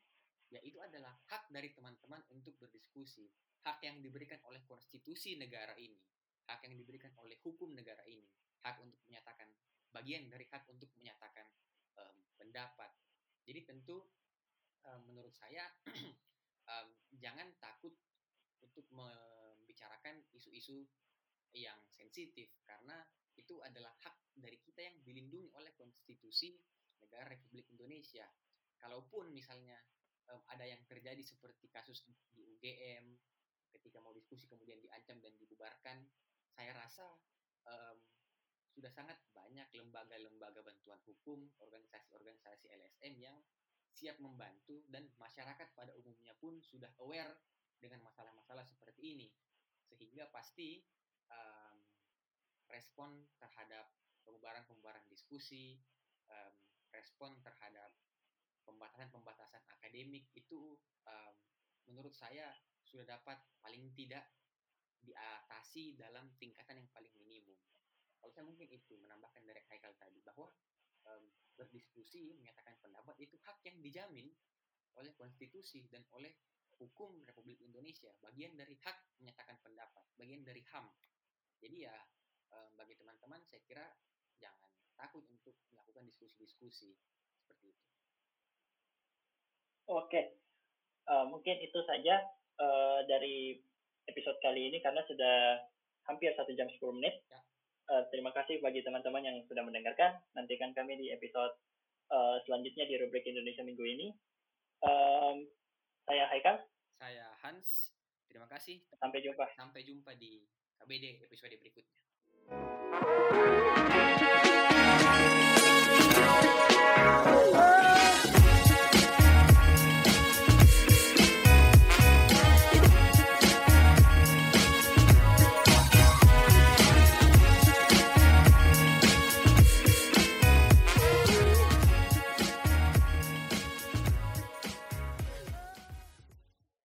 ya itu adalah hak dari teman-teman untuk berdiskusi, hak yang diberikan oleh konstitusi negara ini, hak yang diberikan oleh hukum negara ini, hak untuk menyatakan bagian dari hak untuk menyatakan um, pendapat. Jadi tentu um, menurut saya um, jangan takut untuk membicarakan isu-isu yang sensitif karena itu adalah hak dari kita yang dilindungi oleh konstitusi negara Republik Indonesia. Kalaupun misalnya um, ada yang terjadi seperti kasus di UGM ketika mau diskusi kemudian diancam dan dibubarkan saya rasa um, sudah sangat banyak lembaga-lembaga bantuan hukum organisasi-organisasi LSM yang siap membantu dan masyarakat pada umumnya pun sudah aware dengan masalah-masalah seperti ini sehingga pasti um, respon terhadap pembubaran-pembubaran diskusi um, respon terhadap pembatasan-pembatasan akademik itu um, menurut saya sudah dapat paling tidak diatasi dalam tingkatan yang paling minimum. Kalau saya mungkin itu menambahkan dari Haikal tadi bahwa um, berdiskusi menyatakan pendapat itu hak yang dijamin oleh konstitusi dan oleh hukum Republik Indonesia, bagian dari hak menyatakan pendapat, bagian dari HAM. Jadi ya um, bagi teman-teman saya kira jangan takut untuk melakukan diskusi-diskusi seperti itu. Oke, uh, mungkin itu saja uh, dari episode kali ini karena sudah hampir satu jam 10 menit. Uh, terima kasih bagi teman-teman yang sudah mendengarkan. Nantikan kami di episode uh, selanjutnya di rubrik Indonesia minggu ini. Um, saya Haikal. Saya Hans. Terima kasih. Sampai jumpa. Sampai jumpa di KBD episode berikutnya.